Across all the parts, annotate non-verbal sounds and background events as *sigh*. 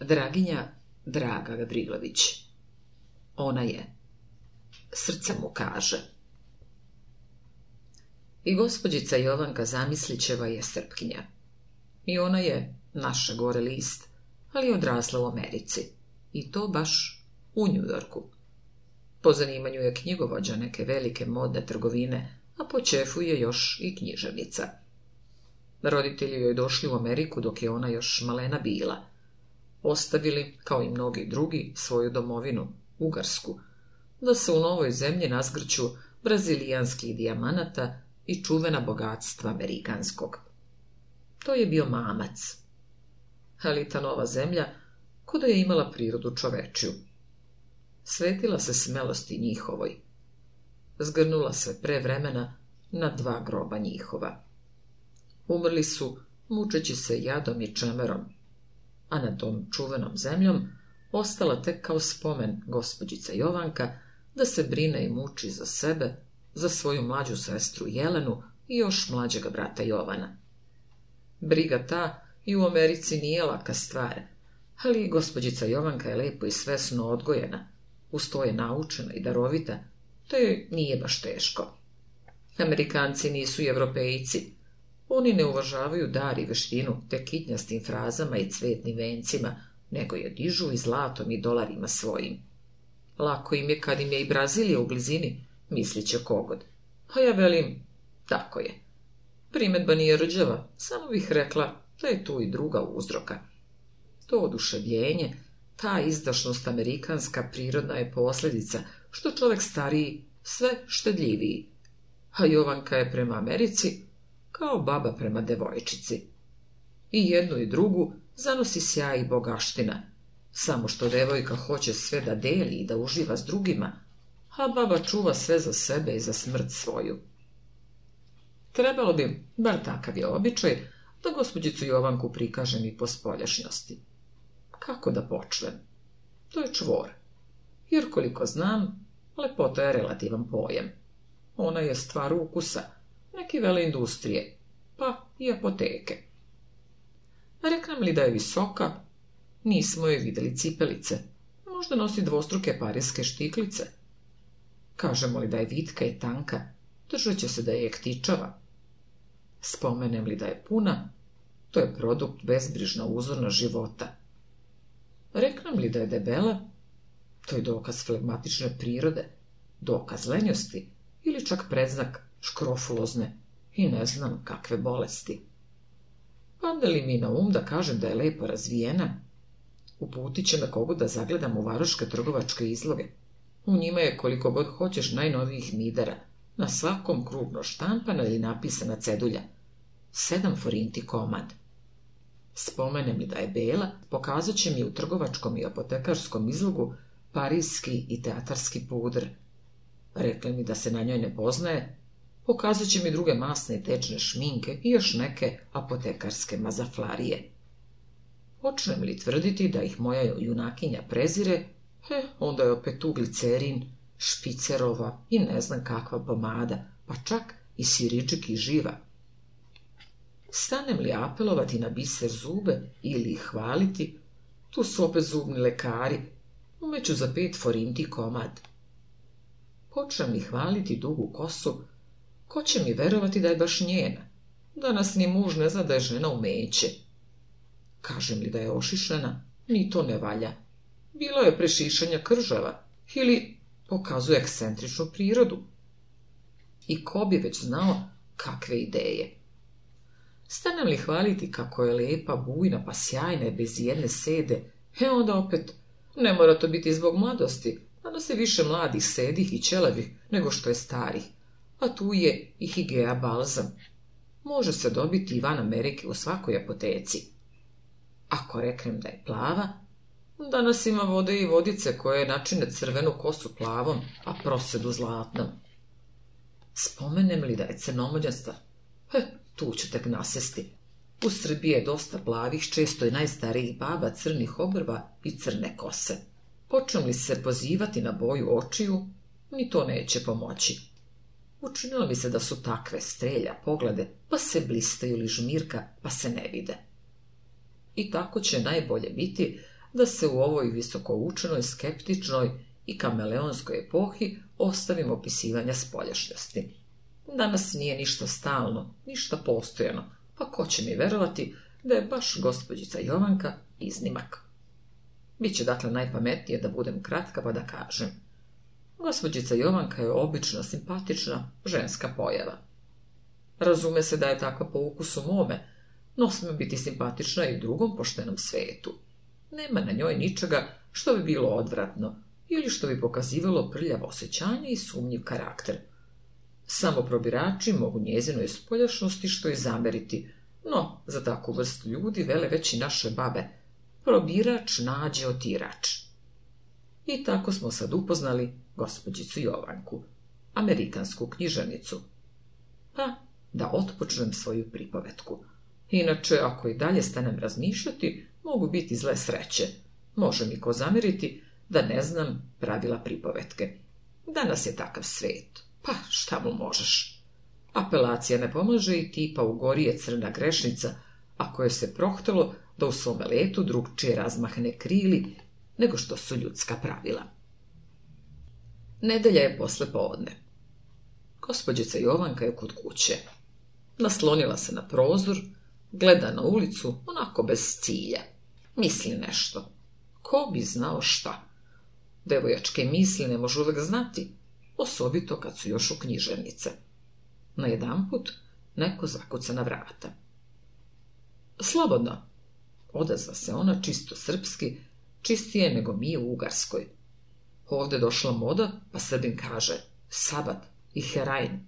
Draginja Draga Gavrilović. Ona je. Srce mu kaže. I gospođica Jovanka Zamislićeva je srpkinja. I ona je naša gore list, ali odrasla u Americi. I to baš u Njujorku. Po zanimanju je knjigovođa neke velike modne trgovine, a po čefu je još i književnica. Roditelji joj došli u Ameriku dok je ona još malena bila ostavili, kao i mnogi drugi, svoju domovinu, Ugarsku, da se u novoj zemlji nazgrću brazilijanskih dijamanata i čuvena bogatstva amerikanskog. To je bio mamac. Ali ta nova zemlja, kuda je imala prirodu čovečiju. Svetila se smelosti njihovoj. Zgrnula se pre vremena na dva groba njihova. Umrli su, mučeći se jadom i čemerom, a na tom čuvenom zemljom ostala tek kao spomen gospođica Jovanka da se brine i muči za sebe, za svoju mlađu sestru Jelenu i još mlađega brata Jovana. Briga ta i u Americi nije laka stvar, ali gospođica Jovanka je lepo i svesno odgojena, uz to je naučena i darovita, to je nije baš teško. Amerikanci nisu evropejci, oni ne uvažavaju dar i veštinu, te kitnjastim frazama i cvetnim vencima, nego je dižu i zlatom i dolarima svojim. Lako im je kad im je i Brazilija u blizini, misliće kogod. A ja velim, tako je. Primetba nije rđava, samo bih rekla da je tu i druga uzroka. To oduševljenje, ta izdašnost amerikanska prirodna je posljedica, što čovjek stariji sve štedljiviji. A Jovanka je prema Americi kao baba prema devojčici. I jednu i drugu zanosi sjaj i bogaština, samo što devojka hoće sve da deli i da uživa s drugima, a baba čuva sve za sebe i za smrt svoju. Trebalo bi, bar takav je običaj, da gospođicu Jovanku prikažem i po spoljašnjosti. Kako da počnem? To je čvor. Jer koliko znam, lepota je relativan pojem. Ona je stvar ukusa, i vele industrije, pa i apoteke. Reknem li da je visoka, nismo joj videli cipelice, možda nosi dvostruke parijske štiklice. Kažemo li da je vitka i tanka, držat će se da je jektičava. Spomenem li da je puna, to je produkt bezbrižna uzorna života. Reknem li da je debela, to je dokaz flegmatične prirode, dokaz lenjosti ili čak predznak škrofulozne i ne znam kakve bolesti. Pade li mi na um da kažem da je lepo razvijena? Uputit će na kogu da zagledam u varoške trgovačke izloge. U njima je koliko god hoćeš najnovijih midara. Na svakom krugno štampana ili napisana cedulja. Sedam forinti komad. Spomene mi da je bela, pokazat će mi u trgovačkom i apotekarskom izlogu parijski i teatarski pudr. Rekli mi da se na njoj ne poznaje, Pokazat će mi druge masne i tečne šminke i još neke apotekarske mazaflarije. Počnem li tvrditi da ih moja junakinja prezire, he, onda je opet tu glicerin, špicerova i ne znam kakva pomada, pa čak i siričik i živa. Stanem li apelovati na biser zube ili ih hvaliti, tu su opet zubni lekari, umeću za pet forinti komad. Počnem li hvaliti dugu kosu, Ko će mi verovati da je baš njena? Danas ni muž ne zna da je žena umeće. Kažem li da je ošišena? Ni to ne valja. Bilo je prešišanja kržava. Ili pokazuje ekscentričnu prirodu. I ko bi već znao kakve ideje. Stanem li hvaliti kako je lepa, bujna, pa sjajna je bez jedne sede, e onda opet, ne mora to biti zbog mladosti, da se više mladih sedih i ćelavih nego što je starih a pa tu je i Higea balzam. Može se dobiti i van Amerike u svakoj apoteci. Ako reknem da je plava, danas ima vode i vodice koje načine crvenu kosu plavom, a prosedu zlatnom. Spomenem li da je crnomođasta? He, tu ću tek nasesti. U Srbiji je dosta plavih, često i najstarijih baba, crnih obrva i crne kose. Počnem li se pozivati na boju očiju, ni to neće pomoći. Učinilo mi se da su takve strelja poglede, pa se blistaju li žmirka, pa se ne vide. I tako će najbolje biti da se u ovoj visokoučenoj, skeptičnoj i kameleonskoj epohi ostavimo opisivanja spoljašnjosti. Danas nije ništa stalno, ništa postojano, pa ko će mi verovati da je baš gospođica Jovanka iznimak. Biće dakle najpametnije da budem kratka pa da kažem. Gospođica Jovanka je obična, simpatična, ženska pojava. Razume se da je takva po ukusu mome, no sme biti simpatična i drugom poštenom svetu. Nema na njoj ničega što bi bilo odvratno ili što bi pokazivalo prljavo osjećanje i sumnjiv karakter. Samo probirači mogu njezinoj spoljašnosti što i zameriti, no za takvu vrstu ljudi vele već i naše babe. Probirač nađe otirač. I tako smo sad upoznali gospođicu Jovanku, amerikansku knjiženicu, pa da otpočnem svoju pripovetku. Inače, ako i dalje stanem razmišljati, mogu biti zle sreće. Može mi ko zameriti da ne znam pravila pripovetke. Danas je takav svet, pa šta mu možeš? Apelacija ne pomaže i tipa u gori je crna grešnica, ako je se prohtelo da u svome letu drugčije razmahne krili nego što su ljudska pravila. Nedelja je posle povodne. Gospodjica Jovanka je kod kuće. Naslonila se na prozor, gleda na ulicu, onako bez cilja. Misli nešto. Ko bi znao šta? Devojačke misli ne može uvek znati, osobito kad su još u književnice. Na jedan put neko zakuca na vrata. Slobodno, odazva se ona čisto srpski, čistije nego mi u Ugarskoj. Ovdje došla moda, pa Srbin kaže sabat i herajn.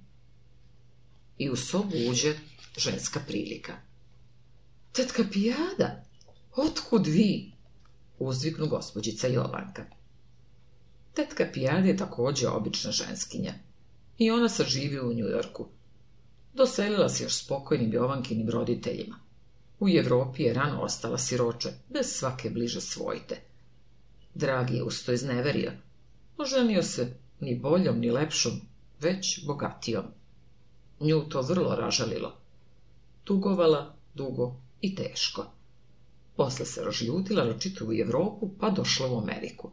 I u sobu uđe ženska prilika. Tetka pijada, otkud vi? Uzviknu gospođica Jovanka. Tetka pijada je također obična ženskinja. I ona se živi u Njujorku. Doselila se još spokojnim Jovankinim roditeljima. U Evropi je rano ostala siroče, bez svake bliže svojte. Dragi je usto izneverio, Oženio se ni boljom ni lepšom, već bogatijom. Nju to vrlo ražalilo. Tugovala dugo i teško. Posle se rožljutila na u Evropu, pa došla u Ameriku.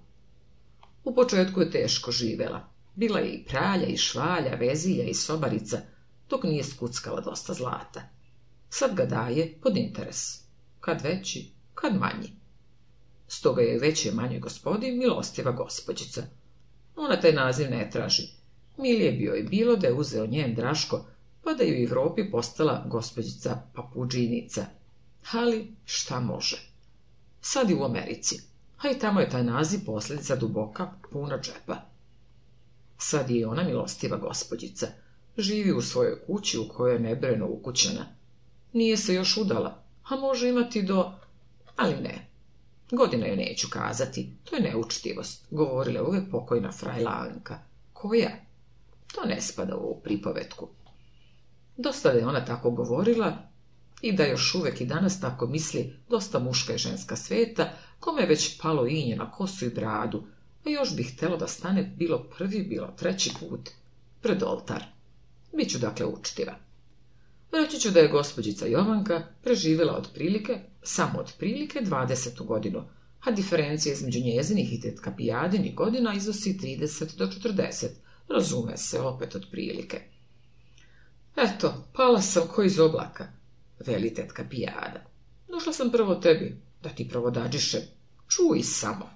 U početku je teško živela. Bila je i pralja, i švalja, vezija i sobarica, dok nije skuckala dosta zlata. Sad ga daje pod interes. Kad veći, kad manji. Stoga je i manje gospodin milostiva gospođica, ona taj naziv ne traži. Milije bio je bilo da je uzeo njen draško, pa da je u Evropi postala gospođica papuđinica. Ali šta može? Sad i u Americi, a i tamo je taj naziv posljedica duboka, puna džepa. Sad je ona milostiva gospođica. Živi u svojoj kući u kojoj je nebreno ukućena. Nije se još udala, a može imati do... ali ne, Godina je neću kazati, to je neučtivost, govorila je uvijek pokojna frajlanka. Koja? To ne spada u ovu pripovetku. Dosta da je ona tako govorila i da još uvijek i danas tako misli dosta muška i ženska sveta, kome je već palo inje na kosu i bradu, a još bih htjela da stane bilo prvi, bilo treći put, pred oltar. Biću dakle učtiva. Reći ću da je gospođica Jovanka preživjela otprilike samo otprilike 20. godinu, a diferencija između njezinih i tetka ni godina iznosi 30 do 40, razume se opet otprilike. Eto, pala sam ko iz oblaka, veli tetka pijada. Došla sam prvo tebi, da ti dađiše, čuj samo.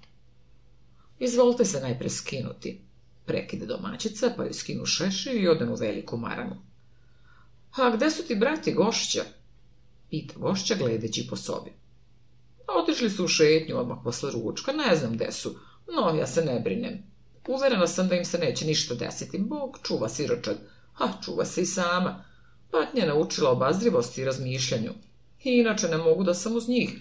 Izvolite se najpre skinuti, prekide domaćica, pa ju skinu šeši i odem u veliku maranu. A gde su ti brati gošća? Pita vošća gledeći po sobi. Pa otišli su u šetnju odmah posle ručka, ne znam gde su, no ja se ne brinem. Uverena sam da im se neće ništa desiti, Bog čuva siročad, a čuva se i sama. Patnja je naučila obazrivosti i razmišljanju. I inače ne mogu da sam uz njih.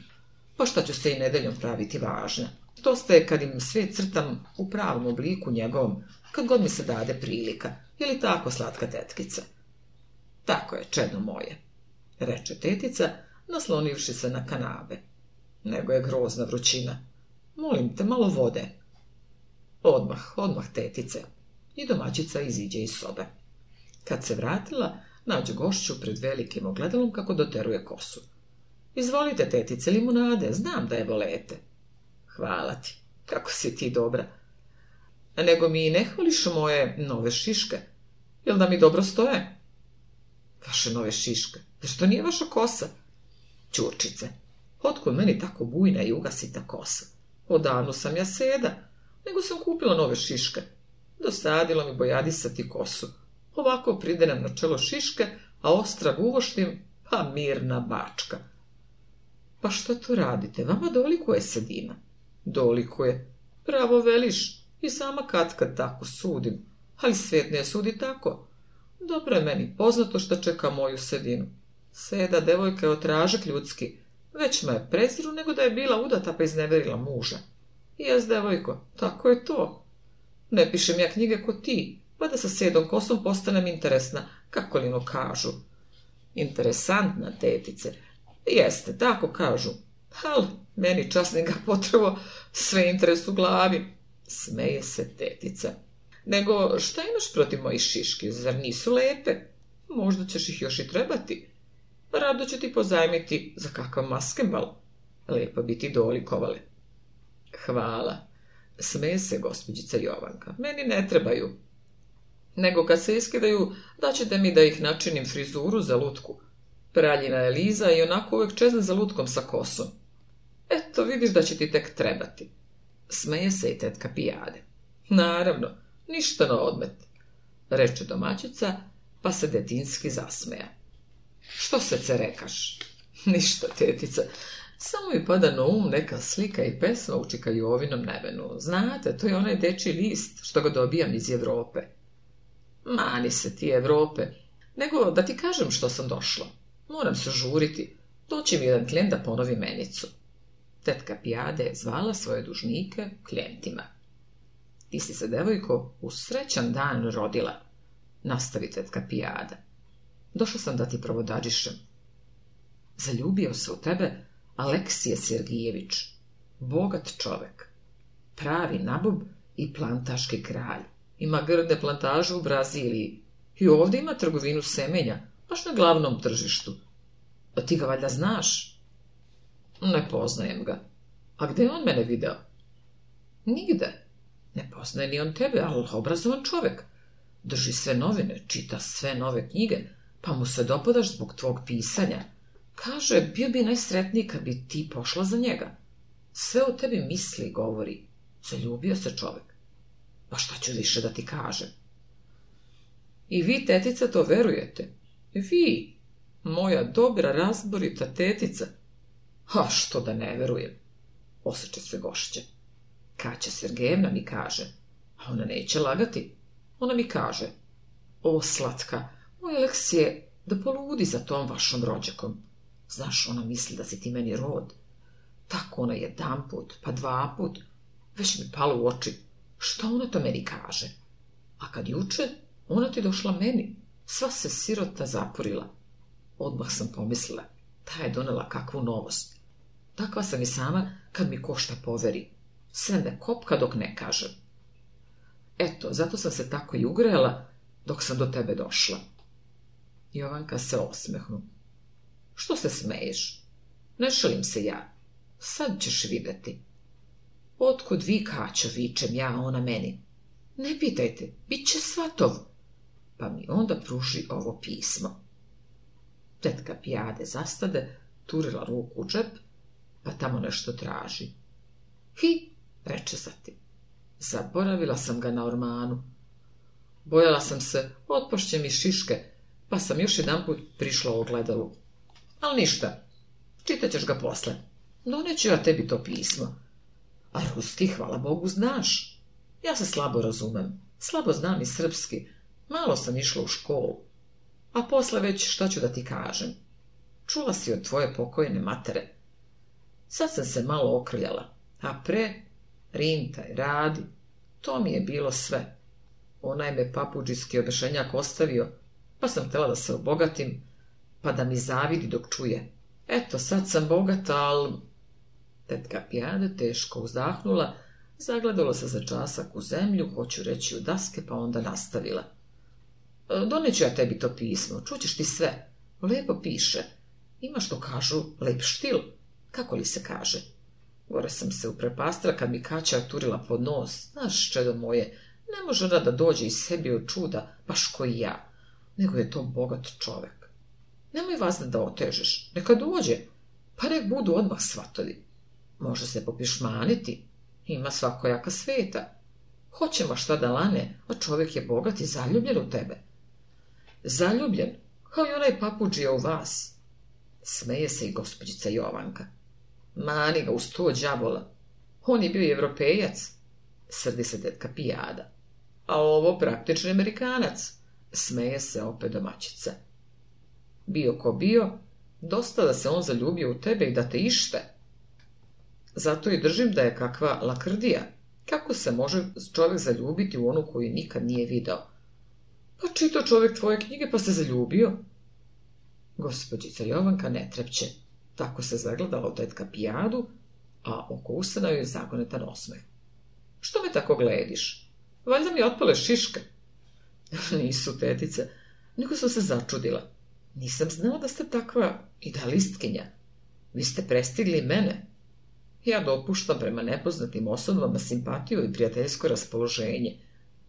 Pa šta ću se i nedeljom praviti važne. to je kad im sve crtam u pravom obliku njegovom, kad god mi se dade prilika. Je li tako, slatka tetkica? Tako je, čedno moje reče tetica, naslonivši se na kanabe. Nego je grozna vrućina. Molim te, malo vode. Odmah, odmah tetice. I domaćica iziđe iz sobe. Kad se vratila, nađe gošću pred velikim ogledalom kako doteruje kosu. Izvolite, tetice, limunade, znam da je volete. Hvala ti, kako si ti dobra. Nego mi ne hvališ moje nove šiške. Jel da mi dobro stoje? Vaše nove šiške. Zašto nije vaša kosa? Ćurčice, otko meni tako bujna i ugasita kosa? Odavno sam ja seda, nego sam kupila nove šiške. Dosadilo mi bojadisati kosu. Ovako pridenem na čelo šiške, a ostra guvoštim, pa mirna bačka. Pa što to radite? Vama doliko je sedina. je. Pravo veliš. I sama katka tako sudim. Ali svijet ne sudi tako. Dobro je meni poznato što čeka moju sedinu. Seda devojka je otražak ljudski. Već me preziru nego da je bila udata pa izneverila muža. I jes, devojko, tako je to. Ne pišem ja knjige ko ti, pa da sa sedom kosom postanem interesna, kako li no kažu. Interesantna, tetice. Jeste, tako kažu. Ali, meni ga *laughs* potrebo sve interes u glavi. Smeje se tetica. Nego, šta imaš protiv mojih šiški, zar nisu lepe? Možda ćeš ih još i trebati rado ću ti pozajmiti za kakav maskembal. Lepo bi ti dolikovale. Hvala. Sme se, gospođica Jovanka. Meni ne trebaju. Nego kad se iskidaju, daćete mi da ih načinim frizuru za lutku. Praljina je Liza i onako uvijek čezne za lutkom sa kosom. Eto, vidiš da će ti tek trebati. Smeje se i tetka pijade. Naravno, ništa na odmet, reče domaćica, pa se detinski zasmeja. Što se cerekaš? *laughs* Ništa, tetica Samo mi pada na um neka slika i pesma u ovinom Nevenu. Znate, to je onaj deči list što ga dobijam iz Evrope. Mani se ti Evrope. Nego da ti kažem što sam došla. Moram se žuriti. Doći mi jedan klijent da ponovi menicu. Tetka Pijade zvala svoje dužnike klijentima. Ti si se, devojko, u srećan dan rodila. Nastavi tetka Pijada. Došao sam da ti provodađišem. Zaljubio se u tebe Aleksije Sergijević, bogat čovek, pravi nabob i plantaški kralj. Ima grde plantažu u Braziliji i ovdje ima trgovinu semenja, baš na glavnom tržištu. A ti ga valjda znaš? Ne poznajem ga. A gde je on mene video? Nigde. Ne poznaje ni on tebe, ali obrazovan čovek. Drži sve novine, čita sve nove knjige, pa mu se dopadaš zbog tvog pisanja. Kaže, bio bi najsretniji kad bi ti pošla za njega. Sve o tebi misli, govori. Zaljubio se čovek. Pa šta ću više da ti kažem? I vi, tetica, to verujete. Vi, moja dobra, razborita tetica. A što da ne verujem? Osjeća se gošće. Kaća Sergejevna mi kaže. A ona neće lagati. Ona mi kaže. O, slatka, moj da poludi za tom vašom rođakom. Znaš, ona misli da si ti meni rod. Tako ona jedan put, pa dva put. Već mi palo u oči. Što ona to meni kaže? A kad juče, ona ti došla meni. Sva se sirota zapurila. Odmah sam pomislila. Ta je donela kakvu novost. Takva sam i sama kad mi košta poveri. Sve me kopka dok ne kaže. Eto, zato sam se tako i ugrela dok sam do tebe došla. Jovanka se osmehnu. Što se smeješ? Ne šalim se ja. Sad ćeš vidjeti. Otkud vi Kaća, vičem ja, ona meni? Ne pitajte, bit će svatov. Pa mi onda pruži ovo pismo. Tetka pijade zastade, turila ruku u džep, pa tamo nešto traži. Hi, reče ti. Zaboravila sam ga na ormanu. Bojala sam se, otpošće mi šiške, pa sam još jedanput prišla u ogledalu. Ali ništa, čitaćeš ga posle. Doneću ja tebi to pismo. A ruski, hvala Bogu, znaš. Ja se slabo razumem, slabo znam i srpski. Malo sam išla u školu. A posle već šta ću da ti kažem? Čula si od tvoje pokojne matere. Sad sam se malo okrljala, a pre rintaj, radi. To mi je bilo sve. Onaj me papuđijski obešenjak ostavio, pa sam htjela da se obogatim, pa da mi zavidi dok čuje. Eto, sad sam bogata, ali... Tetka pijade teško uzdahnula, zagledala se za časak u zemlju, hoću reći u daske, pa onda nastavila. E, Doneću ja tebi to pismo, čućeš ti sve. Lepo piše. Ima što kažu, lep štil. Kako li se kaže? Gore sam se uprepastila kad mi Kaća turila pod nos. Znaš, čedo moje, ne može ona da dođe iz sebi od čuda, baš koji ja nego je to bogat čovek. Nemoj vas da otežeš, neka dođe, pa nek budu odmah svatovi. Može se popišmaniti, ima svakojaka sveta. Hoćemo šta da lane, a čovjek je bogat i zaljubljen u tebe. Zaljubljen, kao i onaj papuđija u vas. Smeje se i gospođica Jovanka. Mani ga u sto đavola. On je bio evropejac, srdi se detka pijada. A ovo praktični amerikanac smeje se opet domaćica. Bio ko bio, dosta da se on zaljubio u tebe i da te ište. Zato i držim da je kakva lakrdija. Kako se može čovjek zaljubiti u onu koju nikad nije video? Pa čito čovjek tvoje knjige pa se zaljubio. Gospođica Jovanka ne trepće. Tako se zagledala u tetka pijadu, a oko usana je zagonetan osmeh. Što me tako glediš? Valjda mi otpale šiške. *laughs* Nisu tetica, niko sam se začudila. Nisam znala da ste takva idealistkinja. Vi ste prestigli mene. Ja dopuštam prema nepoznatim osobama simpatiju i prijateljsko raspoloženje,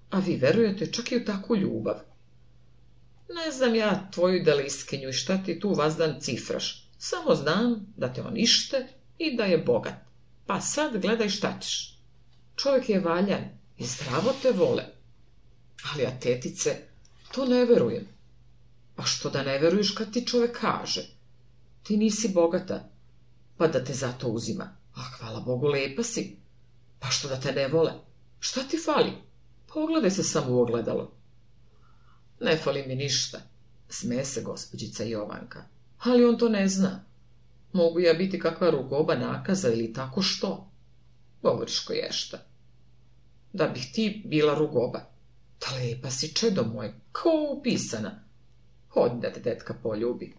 a vi verujete čak i u takvu ljubav. Ne znam ja tvoju idealistkinju i šta ti tu vazdan cifraš. Samo znam da te on ište i da je bogat. Pa sad gledaj šta ćeš. Čovjek je valjan i zdravo te vole. Ali a tetice, to ne verujem. Pa što da ne veruješ kad ti čovek kaže? Ti nisi bogata, pa da te zato uzima. A hvala Bogu, lepa si. Pa što da te ne vole? Šta ti fali? Pogledaj pa se samo u ogledalo. Ne fali mi ništa, sme se gospođica Jovanka. Ali on to ne zna. Mogu ja biti kakva rugoba nakaza ili tako što? Govoriš ko ješta. Da bih ti bila rugoba. Ta lepa si čedo moje, ko upisana. Hodi da te tetka poljubi.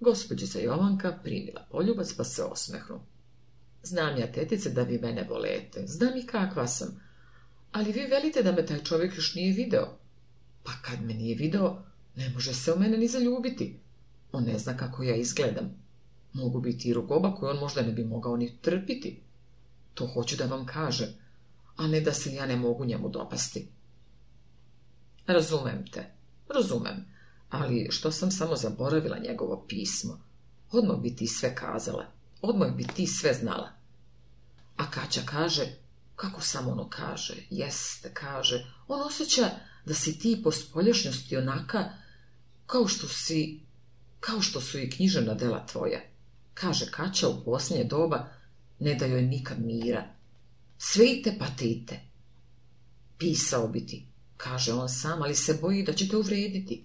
Gospodjica Jovanka primila poljubac pa se osmehnu. Znam ja, tetice, da vi mene volete. Znam i kakva sam. Ali vi velite da me taj čovjek još nije video. Pa kad me nije video, ne može se u mene ni zaljubiti. On ne zna kako ja izgledam. Mogu biti i rugoba koju on možda ne bi mogao ni trpiti. To hoću da vam kažem, a ne da se ja ne mogu njemu dopasti. Razumem te, razumem, ali što sam samo zaboravila njegovo pismo. Odmah bi ti sve kazala, odmah bi ti sve znala. A Kaća kaže, kako samo ono kaže, jeste, kaže, on osjeća da si ti po spolješnjosti onaka kao što si, kao što su i knjižena dela tvoja. Kaže Kaća u posljednje doba, ne da joj nikad mira. Sve i patite. Pisao bi ti, kaže on sam, ali se boji da će te uvrediti.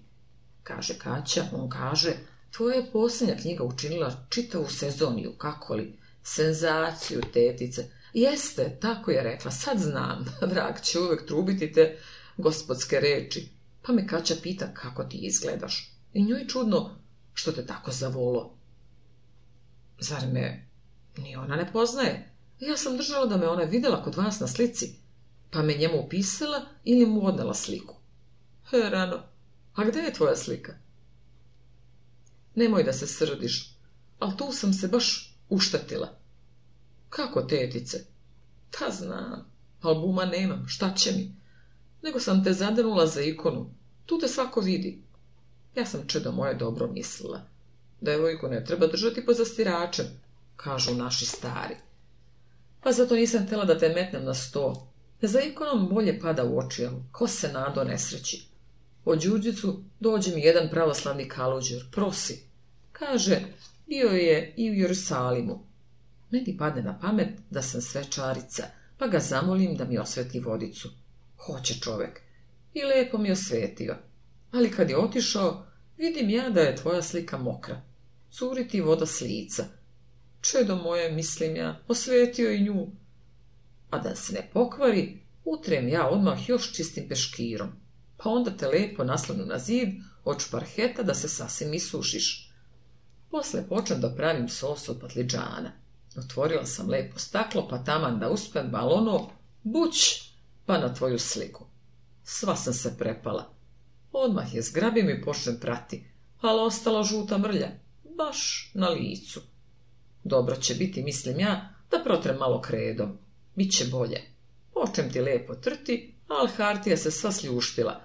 Kaže Kaća, on kaže, tvoja posljednja knjiga učinila čitavu sezoniju, kako li, senzaciju tetice. Jeste, tako je rekla, sad znam, vrag će uvek trubiti te gospodske reči. Pa me Kaća pita kako ti izgledaš. I njoj čudno što te tako zavolo. Zar me ni ona ne poznaje? Ja sam držala da me ona videla kod vas na slici pa me njemu upisala ili mu odnala sliku. He, rano, a gde je tvoja slika? Nemoj da se srdiš, ali tu sam se baš uštatila. Kako tetice? Ta pa znam, albuma nemam, šta će mi? Nego sam te zadenula za ikonu, tu te svako vidi. Ja sam čedo moje dobro mislila. Devojku ne treba držati po zastiračem, kažu naši stari. Pa zato nisam tela da te metnem na sto, za ikonom bolje pada u oči, ko se nado nesreći. O Đurđicu dođe mi jedan pravoslavni kaluđer, prosi. Kaže, bio je i u Jerusalimu. Meni padne na pamet da sam svečarica, pa ga zamolim da mi osveti vodicu. Hoće čovek. I lepo mi osvetio. Ali kad je otišao, vidim ja da je tvoja slika mokra. Curiti voda s lica. Čedo moje, mislim ja, osvetio i nju. A da se ne pokvari, utrem ja odmah još čistim peškirom, pa onda te lepo naslanu na zid od šparheta da se sasvim isušiš. Posle počnem da pravim sos od patliđana. Otvorila sam lepo staklo, pa taman da uspem, balono buć, pa na tvoju sliku. Sva sam se prepala. Odmah je zgrabim i počnem prati, ali ostala žuta mrlja, baš na licu. Dobro će biti, mislim ja, da protrem malo kredom. Biće bolje. Počem ti lepo trti, ali Hartija se sva sljuštila.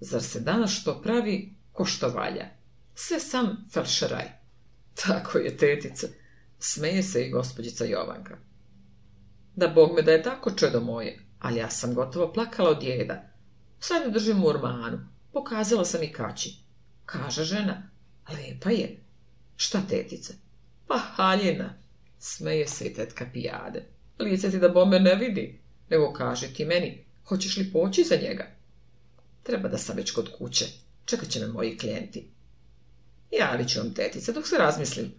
Zar se danas što pravi, ko što valja? Sve sam felšeraj. Tako je, tetica. Smeje se i gospođica Jovanka. Da bog me da je tako čedo moje, ali ja sam gotovo plakala od jeda. Sad ne držim u Pokazala sam i kaći. Kaže žena, lepa je. Šta tetice? Pa haljena. Smeje se i tetka pijade. Lice ti da bome ne vidi, nego kaže ti meni, hoćeš li poći za njega? Treba da sam već kod kuće, čekat će me moji klijenti. Javit ću vam tetica dok se razmislim.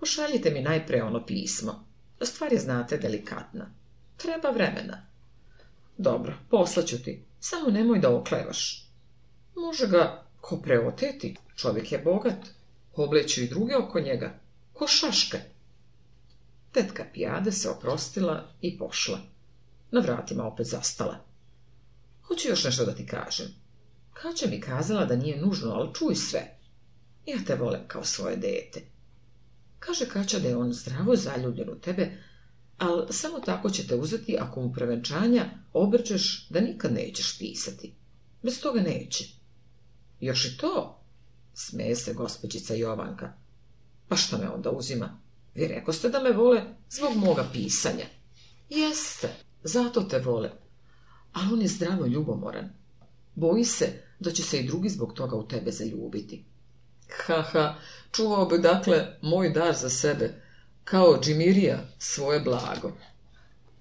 Pošaljite mi najpre ono pismo. Stvar je, znate, delikatna. Treba vremena. Dobro, poslaću ti. Samo nemoj da oklevaš. Može ga ko preoteti. Čovjek je bogat. Obleću i druge oko njega. Ko šaške. Tetka pijade se oprostila i pošla. Na vratima opet zastala. Hoću još nešto da ti kažem. Kače mi kazala da nije nužno, ali čuj sve. Ja te volim kao svoje dete. Kaže Kaća da je on zdravo zaljubljen u tebe, ali samo tako će te uzeti ako mu prevenčanja obrčeš da nikad nećeš pisati. Bez toga neće. Još i to, smeje se gospođica Jovanka. Pa što me onda uzima? Vi ste da me vole zbog moga pisanja. Jeste, zato te vole. Ali on je zdravo ljubomoran. Boji se da će se i drugi zbog toga u tebe zaljubiti. Haha, čuvao bi dakle moj dar za sebe, kao džimirija svoje blago.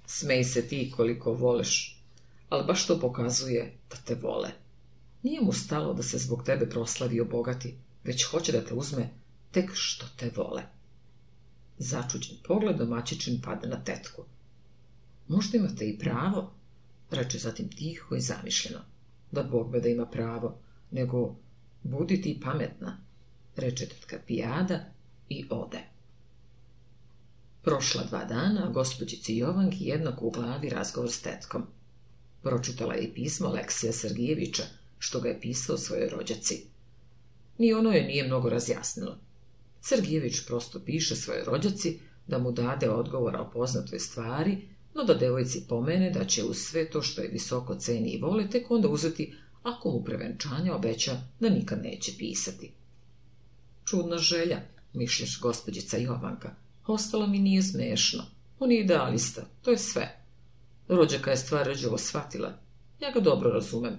Smej se ti koliko voleš, ali baš to pokazuje da te vole. Nije mu stalo da se zbog tebe proslavi obogati, već hoće da te uzme tek što te vole. Začuđen pogled domaćičin pada na tetku. Možda imate i pravo, reče zatim tiho i zamišljeno. Da Bog da ima pravo, nego buditi i pametna, reče tetka pijada i ode. Prošla dva dana, a gospođici Jovanki jednako u glavi razgovor s tetkom. Pročitala je pismo Aleksija Sergijevića, što ga je pisao svojoj rođaci. Ni ono je nije mnogo razjasnilo. Sergijević prosto piše svoje rođaci da mu dade odgovora o poznatoj stvari, no da devojci pomene da će uz sve to što je visoko ceni i vole tek onda uzeti ako mu prevenčanja obeća da nikad neće pisati. Čudna želja, mišljaš gospođica Jovanka. Ostalo mi nije smešno. On je idealista, to je sve. Rođaka je stvar ređevo shvatila. Ja ga dobro razumem.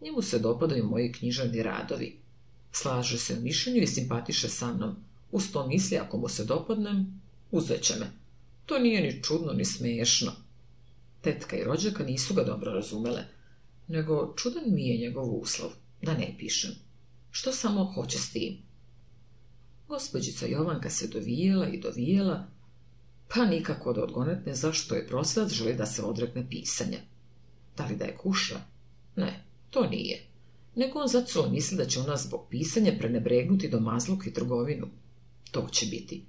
Njemu se dopadaju moji knjižani radovi. Slaže se u mišljenju i simpatiše sa mnom, uz to misli, ako mu se dopadnem, će me. To nije ni čudno, ni smiješno. Tetka i rođaka nisu ga dobro razumele, nego čudan mi je njegov uslov, da ne pišem. Što samo hoće s tim? Gospođica Jovanka se dovijela i dovijela, pa nikako da odgonetne zašto je prosvjed želi da se odrekne pisanja. Da li da je kuša? Ne, to nije. Nego on zato misli da će ona zbog pisanja prenebregnuti do i trgovinu. To će biti.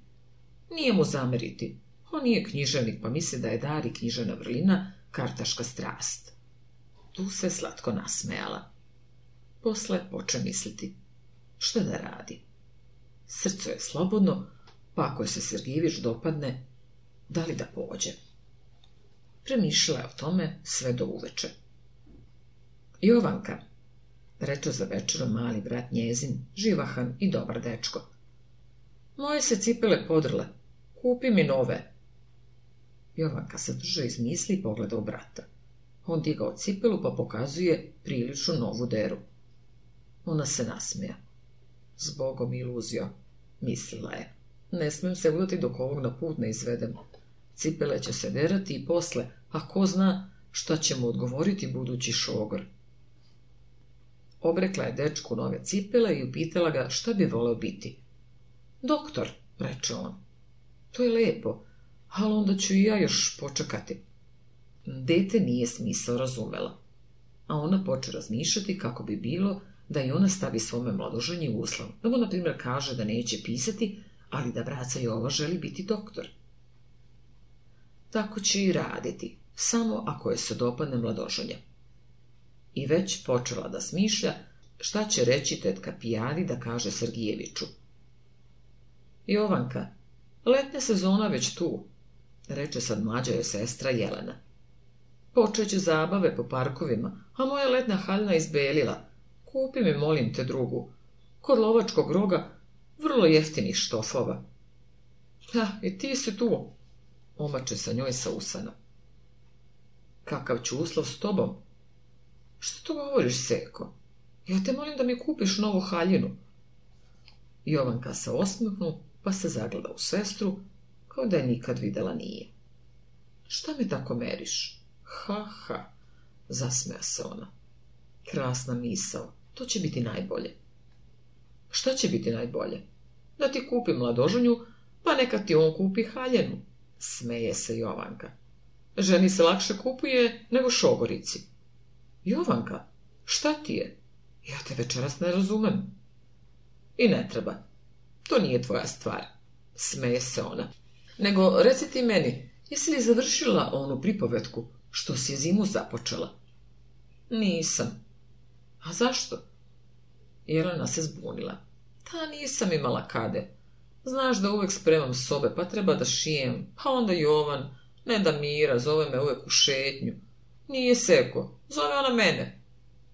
Nije mu zameriti. On nije književnik, pa misli da je Dari i vrlina kartaška strast. Tu se slatko nasmejala. Posle poče misliti. Što da radi? Srce je slobodno, pa ako se Sergijević dopadne, da li da pođe? Premišljala je o tome sve do uveče. Jovanka, reče za večerom mali brat njezin, živahan i dobar dečko. Moje se cipele podrle. Kupi mi nove. Jovanka se drže iz misli i pogleda u brata. On digao cipelu pa pokazuje priličnu novu deru. Ona se nasmija. Zbogom iluzio, mislila je. Ne smijem se udati dok ovog na put ne izvedemo. Cipele će se derati i posle, a ko zna šta će mu odgovoriti budući šogor. Obrekla je dečku nove cipele i upitala ga šta bi voleo biti. Doktor, reče on. To je lepo, ali onda ću i ja još počekati. Dete nije smisao razumela, a ona poče razmišljati kako bi bilo da i ona stavi svome mladoženje uslov, da mu, na primjer, kaže da neće pisati, ali da braca Jova želi biti doktor. Tako će i raditi, samo ako je se dopadne mladoženja. I već počela da smišlja šta će reći tetka Pijani da kaže Sergijeviću. Jovanka, letnja sezona već tu, reče sad mlađa joj sestra Jelena. Počeće zabave po parkovima, a moja letna haljna izbelila. Kupi mi, molim te, drugu. Kod lovačkog roga vrlo jeftinih štofova. Ha, i ti si tu, omače sa njoj sa usana. Kakav ću uslov s tobom? Što to govoriš, Seko? Ja te molim da mi kupiš novu haljinu. Jovanka se osmihnu pa se zagleda u sestru, kao da je nikad videla nije. Šta me tako meriš? Ha, ha, zasmeja se ona. Krasna misao, to će biti najbolje. Šta će biti najbolje? Da ti kupi mladožunju, pa neka ti on kupi haljenu, smeje se Jovanka. Ženi se lakše kupuje nego šogorici. Jovanka, šta ti je? Ja te večeras ne razumem. I ne treba, to nije tvoja stvar, smeje se ona. Nego, reci ti meni, jesi li završila onu pripovetku što si zimu započela? Nisam. A zašto? Jelena se zbunila. Ta nisam imala kade. Znaš da uvek spremam sobe, pa treba da šijem, pa onda Jovan, ne da mira, zove me uvek u šetnju. Nije seko, zove ona mene.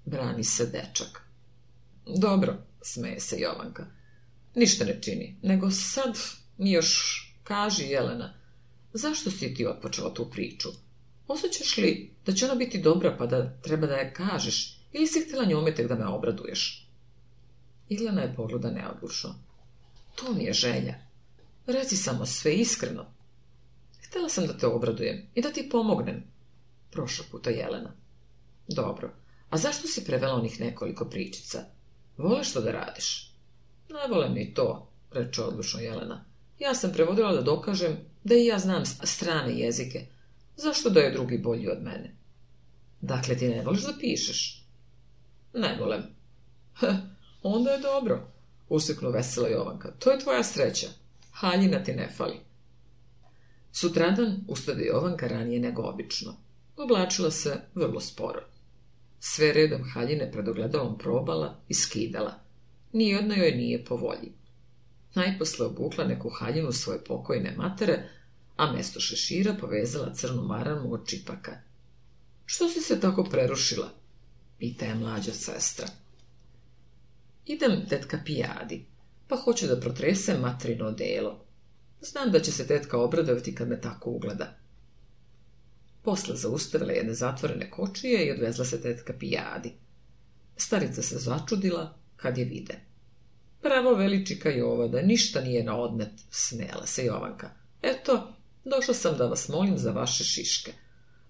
Brani se dečak. Dobro, smeje se Jovanka. Ništa ne čini, nego sad mi još kaži, Jelena, zašto si ti otpočela tu priču? Osjećaš li da će ona biti dobra pa da treba da je kažeš ili si htjela njome tek da me obraduješ? Jelena je pogleda neodlučno. To mi je želja. Reci samo sve iskreno. Htjela sam da te obradujem i da ti pomognem. Prošla puta Jelena. Dobro, a zašto si prevela onih nekoliko pričica? Voleš to da radiš? Ne vole mi to, reče odlučno Jelena. Ja sam prevodila da dokažem da i ja znam strane jezike. Zašto da je drugi bolji od mene? Dakle, ti ne voliš da pišeš? Ne volem. onda je dobro, usiknu vesela Jovanka. To je tvoja sreća. Haljina ti ne fali. Sutradan ustade Jovanka ranije nego obično. Oblačila se vrlo sporo. Sve redom haljine pred ogledalom probala i skidala. Nijedno joj nije po volji. Najposle obukla neku haljinu svoje pokojne matere, a mesto šešira povezala crnu maranu od čipaka. — Što si se tako prerušila? — pita je mlađa sestra. — Idem tetka pijadi, pa hoću da protresem matrino delo. Znam da će se tetka obradovati kad me tako ugleda. Posle zaustavila jedne zatvorene kočije i odvezla se tetka pijadi. Starica se začudila, kad je vide. Pravo veličika da ništa nije na odmet, smela se Jovanka. Eto, došla sam da vas molim za vaše šiške.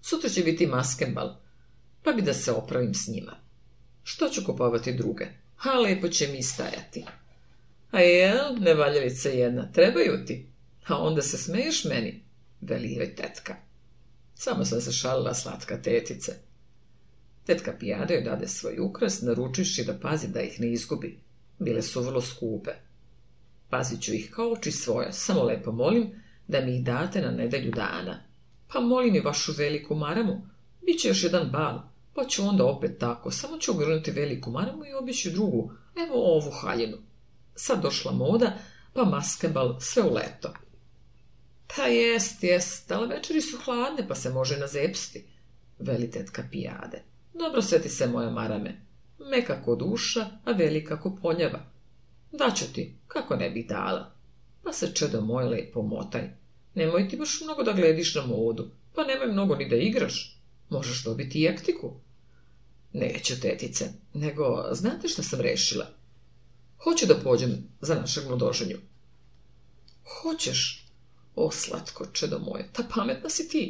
Sutra će biti maskembal, pa bi da se opravim s njima. Što ću kupovati druge? Ha, lepo će mi stajati. A jel, nevaljavica jedna, trebaju ti? A onda se smeješ meni, veli tetka. Samo sam se šalila slatka tetice. Tetka Pijada joj dade svoj ukras, naručujući da pazi da ih ne izgubi. Bile su vrlo skupe. Pazit ću ih kao oči svoje, samo lepo molim da mi ih date na nedelju dana. Pa molim i vašu veliku maramu, bit će još jedan bal, pa ću onda opet tako, samo ću ogrnuti veliku maramu i obiću drugu, evo ovu haljinu. Sad došla moda, pa maskebal sve u leto. Ta pa jest, jest, ali večeri su hladne, pa se može nazepsti, veli tetka pijade. Dobro sjeti se moje marame. Meka ko duša, a velika ko ponjeva. Daću ti, kako ne bi dala. Pa se čedo moj lepo motaj. Nemoj ti baš mnogo da glediš na modu, pa nemoj mnogo ni da igraš. Možeš dobiti i aktiku. Neću, tetice, nego znate što sam rešila? Hoću da pođem za našeg mnodoženju. Hoćeš? O, slatko čedo moje, ta pametna si ti.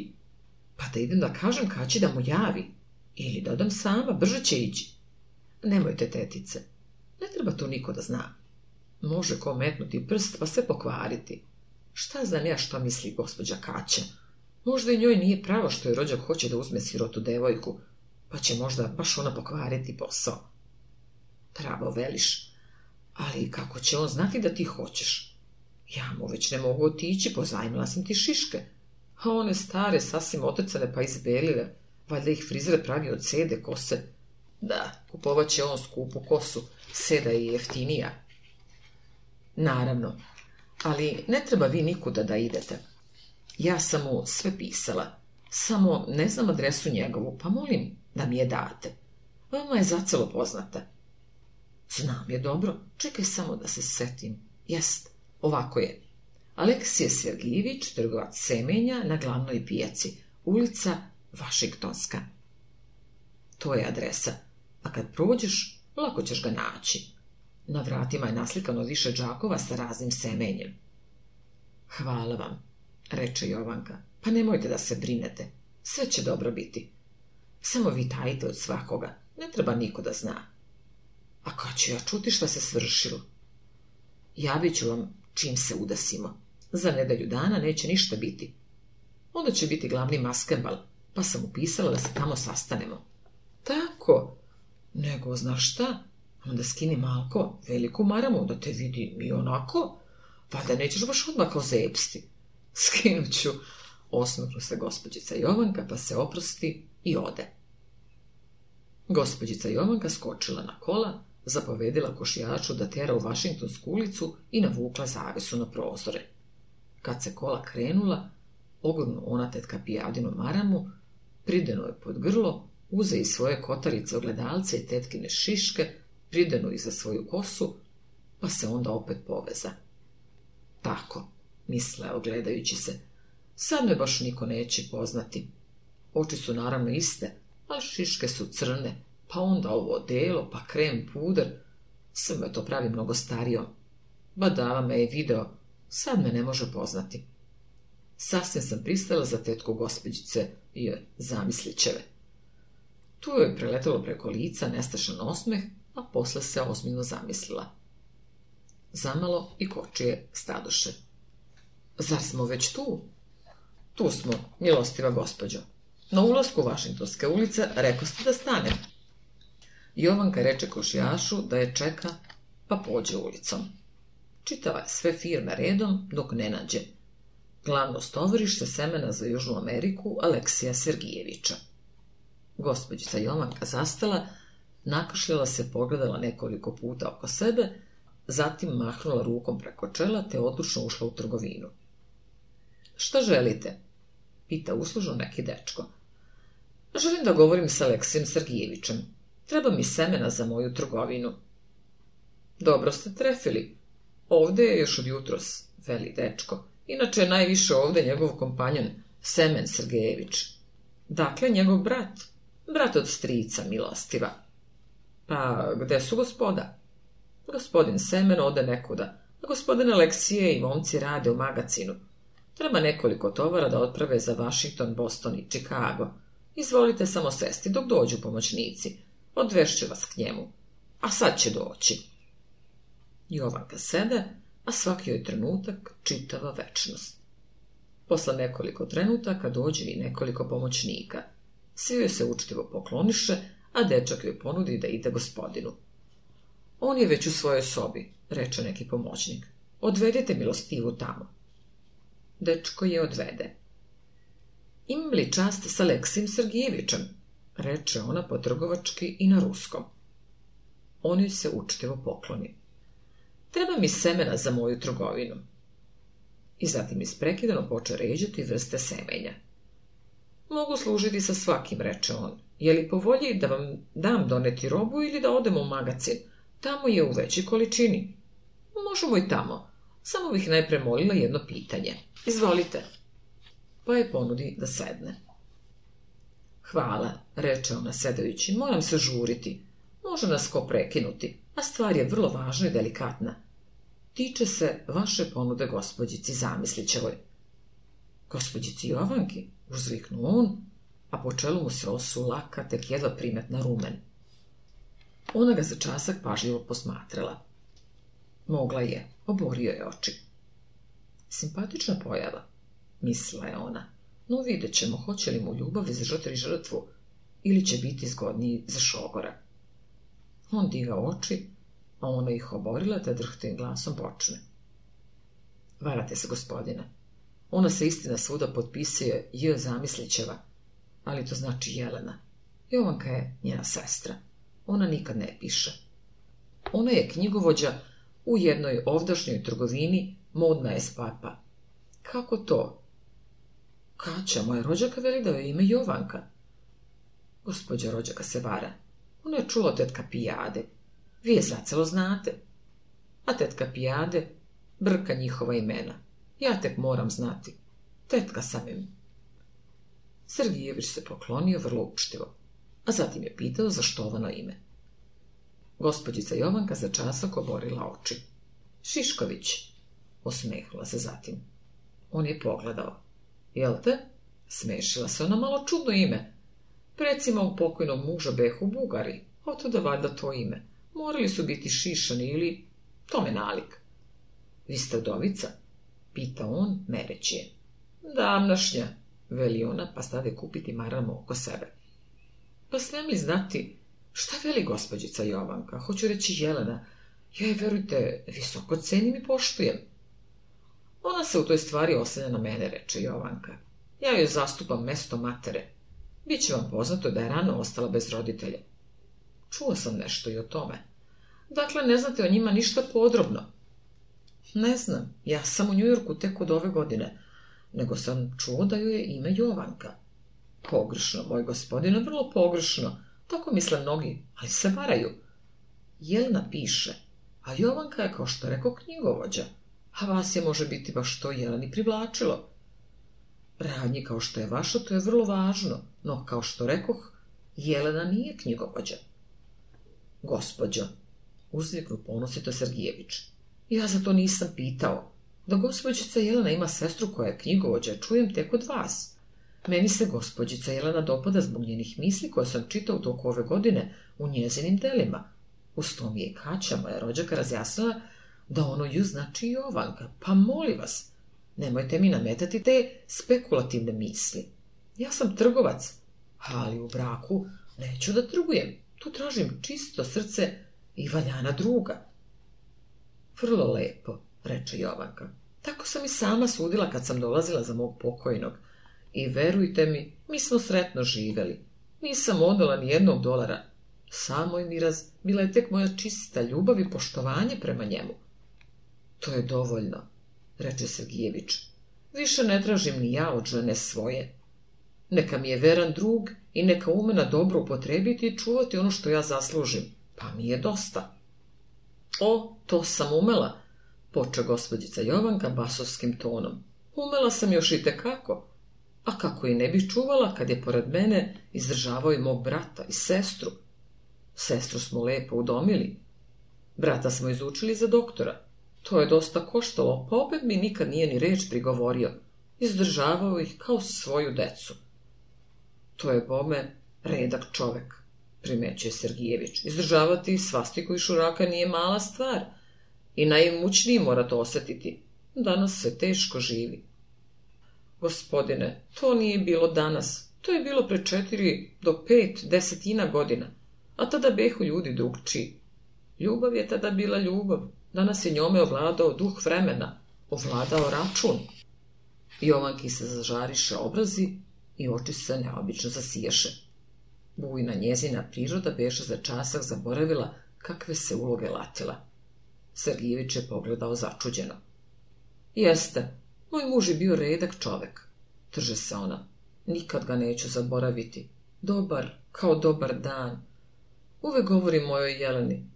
Pa da idem da kažem kaći da mu javi. Ili da odam sama, brže će ići. Nemojte, tetice. Ne treba tu niko da zna. Može ko metnuti prst pa se pokvariti. Šta znam ja šta misli gospođa Kaća? Možda i njoj nije pravo što je rođak hoće da uzme sirotu devojku, pa će možda baš ona pokvariti posao. Pravo veliš, ali kako će on znati da ti hoćeš? Ja mu već ne mogu otići, pozajmila sam ti šiške, a one stare sasvim otecane pa izbelile. Valjda ih frizer pravi od sede kose. Da, kupovat će on skupu kosu. Seda je jeftinija. Naravno, ali ne treba vi nikuda da idete. Ja sam mu sve pisala. Samo ne znam adresu njegovu, pa molim da mi je date. Vama je zacelo poznata. Znam je dobro, čekaj samo da se setim. Jest, ovako je. Aleksije Sergijević, trgovac semenja na glavnoj pijaci, ulica Vašingtonska. To je adresa, a kad prođeš, lako ćeš ga naći. Na vratima je naslikano više džakova sa raznim semenjem. Hvala vam, reče Jovanka. Pa nemojte da se brinete. Sve će dobro biti. Samo vi tajite od svakoga. Ne treba niko da zna. A kad ću ja čuti što se svršilo? Javit ću vam čim se udasimo. Za nedelju dana neće ništa biti. Onda će biti glavni maskembal, pa sam upisala da se tamo sastanemo. Tako, nego, znaš šta, onda skini malko, veliku maramu, da te vidi i onako, Pa da nećeš baš odmah kao zepsti. *laughs* Skinut ću, se gospođica Jovanka, pa se oprosti i ode. Gospođica Jovanka skočila na kola, zapovedila košijaču da tera u Vašingtonsku ulicu i navukla zavisu na prozore. Kad se kola krenula, ogurnu ona tetka pijadinu maramu prideno je pod grlo, uze i svoje kotarice ogledalce i tetkine šiške, pridenu i za svoju kosu, pa se onda opet poveza. Tako, misle ogledajući se, sad me baš niko neće poznati. Oči su naravno iste, a šiške su crne, pa onda ovo delo, pa krem, puder, sve me to pravi mnogo starijom. Badava me je video, sad me ne može poznati. Sasvim sam pristala za tetku gospođice i zamislićeve. Tu je preletalo preko lica nestašan osmeh, a posle se ozbiljno zamislila. Zamalo i kočije stadoše. Zar smo već tu? Tu smo, milostiva gospođo. Na ulasku Vašingtonske ulice rekao ste da stane. Jovanka reče košijašu da je čeka, pa pođe ulicom. Čitava sve firme redom dok ne nađe glavno stovorište semena za Južnu Ameriku Aleksija Sergijevića. Gospodjica Jomanka zastala, nakašljala se, pogledala nekoliko puta oko sebe, zatim mahnula rukom preko čela te odlučno ušla u trgovinu. Šta želite? Pita uslužno neki dečko. Želim da govorim s Aleksijem Sergijevićem. Treba mi semena za moju trgovinu. Dobro ste trefili. Ovdje je još od jutros, veli dečko. Inače je najviše ovdje njegov kompanjon Semen Sergejević. Dakle, njegov brat. Brat od strica, milostiva. Pa, gde su gospoda? Gospodin Semen ode nekuda, a gospodin Aleksije i momci rade u magacinu. Treba nekoliko tovara da otprave za Washington, Boston i Chicago. Izvolite samo sesti dok dođu pomoćnici. Odvešću vas k njemu. A sad će doći. Jovanka sede, a svaki joj trenutak čitava večnost. Posle nekoliko trenutaka dođe i nekoliko pomoćnika. Svi joj se učtivo pokloniše, a dečak joj ponudi da ide gospodinu. On je već u svojoj sobi, reče neki pomoćnik. Odvedite milostivu tamo. Dečko je odvede. Imam li čast sa aleksim Srgijevićem, reče ona po trgovački i na ruskom. On joj se učtivo pokloni. Treba mi semena za moju trgovinu. I zatim isprekidano poče ređati vrste semenja. Mogu služiti sa svakim, reče on. Je li po da vam dam doneti robu ili da odemo u magacin? Tamo je u većoj količini. Možemo i tamo. Samo bih najpre molila jedno pitanje. Izvolite. Pa je ponudi da sedne. Hvala, reče ona sedajući. Moram se žuriti. Može nas ko prekinuti, a stvar je vrlo važna i delikatna tiče se vaše ponude gospođici li? Gospođici Jovanki, uzviknuo on, a po čelu mu se osu laka, tek jedva primetna rumen. Ona ga za časak pažljivo posmatrala. Mogla je, oborio je oči. Simpatična pojava, misla je ona, no vidjet ćemo hoće li mu ljubav izržati žrtvu ili će biti zgodniji za šogora. On diga oči, a ona ih oborila te drhtim glasom počne. Varate se, gospodine. Ona se istina svuda potpisuje J. Zamislićeva, ali to znači Jelena. Jovanka je njena sestra. Ona nikad ne piše. Ona je knjigovođa u jednoj ovdašnjoj trgovini modna je spapa. Kako to? Kaća, moja rođaka veli da je ime Jovanka. Gospodja rođaka se vara. Ona je čula tetka pijade vi je zacelo znate. A tetka pijade brka njihova imena. Ja tek moram znati. Tetka sam im. Srgijević se poklonio vrlo učtivo, a zatim je pitao zaštovano ime. Gospodjica Jovanka za časak oborila oči. Šišković, Osmehla se zatim. On je pogledao. Jel te? Smešila se ono malo čudno ime. Precima u pokojnom muža behu Bugari, oto da vada to ime. Morali su biti šišani ili tome nalik. Vi ste udovica? Pita on, mereći je. Damnašnja, veli ona, pa stade kupiti maramo oko sebe. Pa smem li znati šta veli gospođica Jovanka? Hoću reći Jelena. Ja je, verujte, visoko cenim i poštujem. Ona se u toj stvari osanja na mene, reče Jovanka. Ja joj zastupam mesto matere. Biće vam poznato da je rano ostala bez roditelja. Čuo sam nešto i o tome. Dakle, ne znate o njima ništa podrobno. Ne znam, ja sam u Njujorku tek od ove godine, nego sam čuo da joj je ime Jovanka. Pogrešno, moj gospodine, vrlo pogrešno. Tako misle mnogi, ali se varaju. Jelena piše, a Jovanka je, kao što rekao, knjigovođa. A vas je može biti baš to Jeleni privlačilo. Radnje kao što je vaša, to je vrlo važno, no, kao što rekoh, Jelena nije knjigovođa. — Gospodjo, uzviknu ponosito Sergijević. Ja za to nisam pitao. Da gospođica Jelena ima sestru koja je knjigovođa, čujem tek od vas. Meni se gospođica Jelena dopada zbog njenih misli koje sam čitao u ove godine u njezinim delima. U to je Kaća, moja rođaka, razjasnila da ono ju znači Jovanka. Pa molim vas, nemojte mi nametati te spekulativne misli. Ja sam trgovac, ali u braku neću da trgujem. To tražim čisto srce i valjana druga. Vrlo lepo, reče Jovanka. Tako sam i sama sudila kad sam dolazila za mog pokojnog. I verujte mi, mi smo sretno živeli. Nisam odala ni jednog dolara. Samo je miraz bila je tek moja čista ljubav i poštovanje prema njemu. To je dovoljno, reče Sergijević. Više ne tražim ni ja od žene svoje. Neka mi je veran drug i neka ume na dobro upotrebiti i čuvati ono što ja zaslužim. Pa mi je dosta. O, to sam umela, poče gospodica Jovanka basovskim tonom. Umela sam još i tekako. A kako i ne bih čuvala kad je pored mene izdržavao i mog brata i sestru. Sestru smo lepo udomili. Brata smo izučili za doktora. To je dosta koštalo, pa opet mi nikad nije ni reč prigovorio. Izdržavao ih kao svoju decu. To je, bome, redak čovek, primećuje Sergijević. Izdržavati svastiku i šuraka nije mala stvar i najmućniji mora to osjetiti. Danas se teško živi. Gospodine, to nije bilo danas. To je bilo pre četiri do pet desetina godina, a tada behu ljudi drugčiji. Ljubav je tada bila ljubav. Danas je njome ovladao duh vremena, ovladao račun. Jovanki se zažariše obrazi i oči se neobično zasiješe. Bujna njezina priroda beše za časak zaboravila kakve se uloge latila. Sergijević je pogledao začuđeno. Jeste, moj muž je bio redak čovek, Trže se ona. Nikad ga neću zaboraviti. Dobar, kao dobar dan. Uvek govori mojoj Jeleni.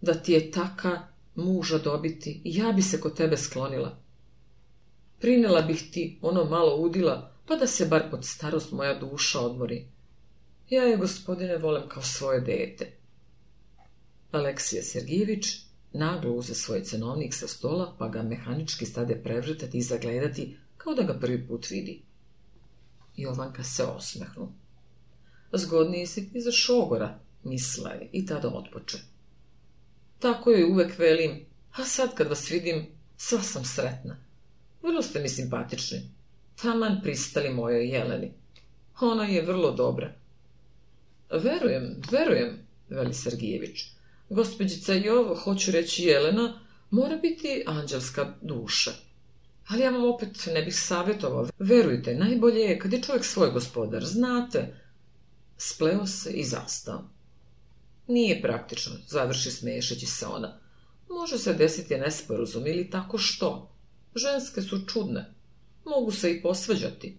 Da ti je taka muža dobiti, ja bi se kod tebe sklonila. Prinela bih ti ono malo udila pa da se bar pod starost moja duša odmori. Ja je, gospodine, volim kao svoje dete. Aleksija Sergijević naglo uze svoj cenovnik sa stola, pa ga mehanički stade prevrtati i zagledati, kao da ga prvi put vidi. Jovanka se osmehnu. Zgodni si ti za šogora, misla je, i tada odpoče. Tako joj uvek velim, a sad kad vas vidim, sva sam sretna. Vrlo ste mi simpatični taman pristali mojoj jeleni. Ona je vrlo dobra. Verujem, verujem, veli Sergijević. Gospođica jovo hoću reći Jelena, mora biti anđelska duša. Ali ja vam opet ne bih savjetovao. Verujte, najbolje je kad je čovjek svoj gospodar, znate. Spleo se i zastao. Nije praktično, završi smiješeći se ona. Može se desiti nesporazum ili tako što. Ženske su čudne. Mogu se i posvađati.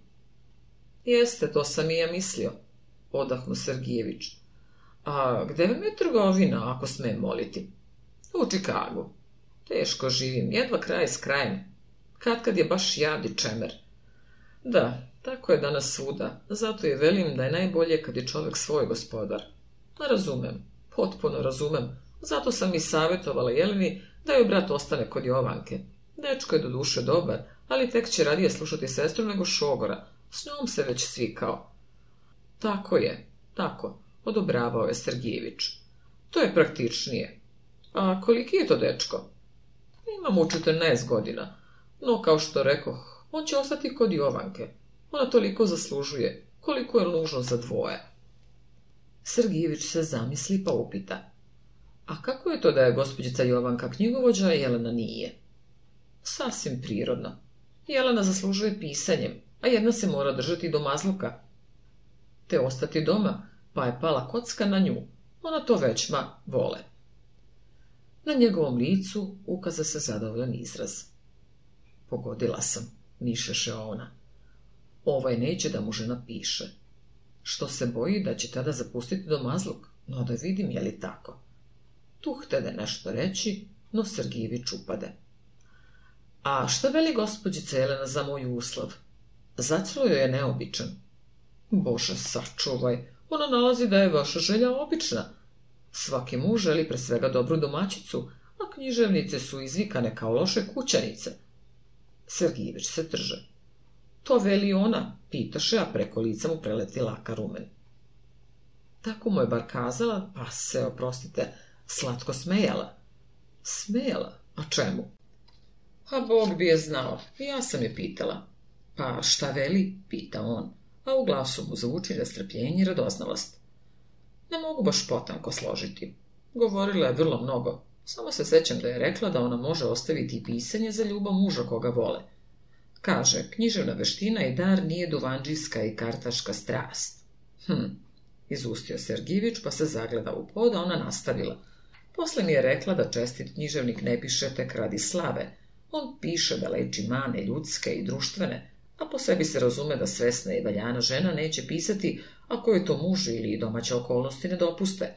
Jeste, to sam i ja mislio, odahnu Sergijević. A gde vam je trgovina, ako sme moliti? U Čikagu. Teško živim, jedva kraj s krajem. Kad kad je baš jadi čemer. Da, tako je danas svuda, zato je velim da je najbolje kad je čovjek svoj gospodar. Razumem, potpuno razumem, zato sam i savjetovala Jeleni da joj brat ostane kod Jovanke. Dečko je do duše dobar, ali tek će radije slušati sestru nego šogora. S njom se već svikao. Tako je, tako, odobravao je Sergijević. To je praktičnije. A koliki je to dečko? Imam u 14 godina, no kao što rekoh, on će ostati kod Jovanke. Ona toliko zaslužuje, koliko je lužno za dvoje. Sergijević se zamisli pa upita. A kako je to da je gospođica Jovanka knjigovođa, a Jelena nije? Sasvim prirodno. Jelena zaslužuje pisanjem, a jedna se mora držati do mazluka. Te ostati doma, pa je pala kocka na nju. Ona to većma vole. Na njegovom licu ukaza se zadovoljan izraz. Pogodila sam, nišeše ona. Ovaj neće da mu žena piše. Što se boji da će tada zapustiti domazluk, no da vidim je li tako. Tu htede nešto reći, no Sergijević upade. A što veli gospođica Jelena za moj uslov? joj je neobičan. Bože, sačuvaj, ona nalazi da je vaša želja obična. Svaki muž želi pre svega dobru domaćicu, a književnice su izvikane kao loše kućanice. Sergijević se drže. To veli ona, pitaše, a preko lica mu preleti laka rumen. Tako mu je bar kazala, pa se, oprostite, slatko smejala. Smejala? A čemu? A Bog bi je znao, ja sam je pitala. Pa šta veli, pita on, a u glasu mu zvuči rastrpljenje i radoznalost. Ne mogu baš potanko složiti. Govorila je vrlo mnogo, samo se sećam da je rekla da ona može ostaviti pisanje za ljubav muža koga vole. Kaže, književna veština i dar nije duvanđijska i kartaška strast. Hm, izustio Sergivić pa se zagleda u pod, a ona nastavila. Posle mi je rekla da čestit književnik ne piše tek radi slave, on piše da leči mane ljudske i društvene, a po sebi se razume da svesna i valjana žena neće pisati ako je to muž ili domaće okolnosti ne dopuste.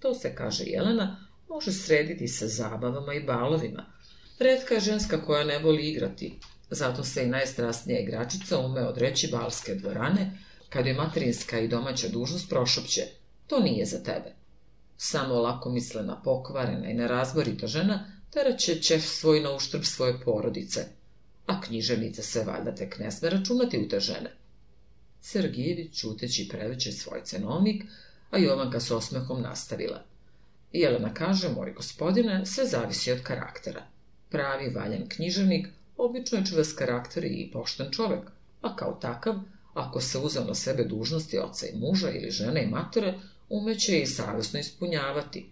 To se, kaže Jelena, može srediti sa zabavama i balovima. Redka je ženska koja ne voli igrati, zato se i najstrasnija igračica ume odreći balske dvorane, kad je materinska i domaća dužnost prošopće. To nije za tebe. Samo lakomislena, pokvarena i nerazborita žena Čef svoj na uštrb svoje porodice, a književnica se valjda tek ne sme računati u te žene. Sergijević, čuteći preveće svoj cenovnik, a Jovanka s osmehom nastavila. Jelena kaže, moj gospodine, sve zavisi od karaktera. Pravi valjan književnik, obično je čvrst karakter i pošten čovek, a kao takav, ako se uzme na sebe dužnosti oca i muža ili žene i matere, umeće i savjesno ispunjavati,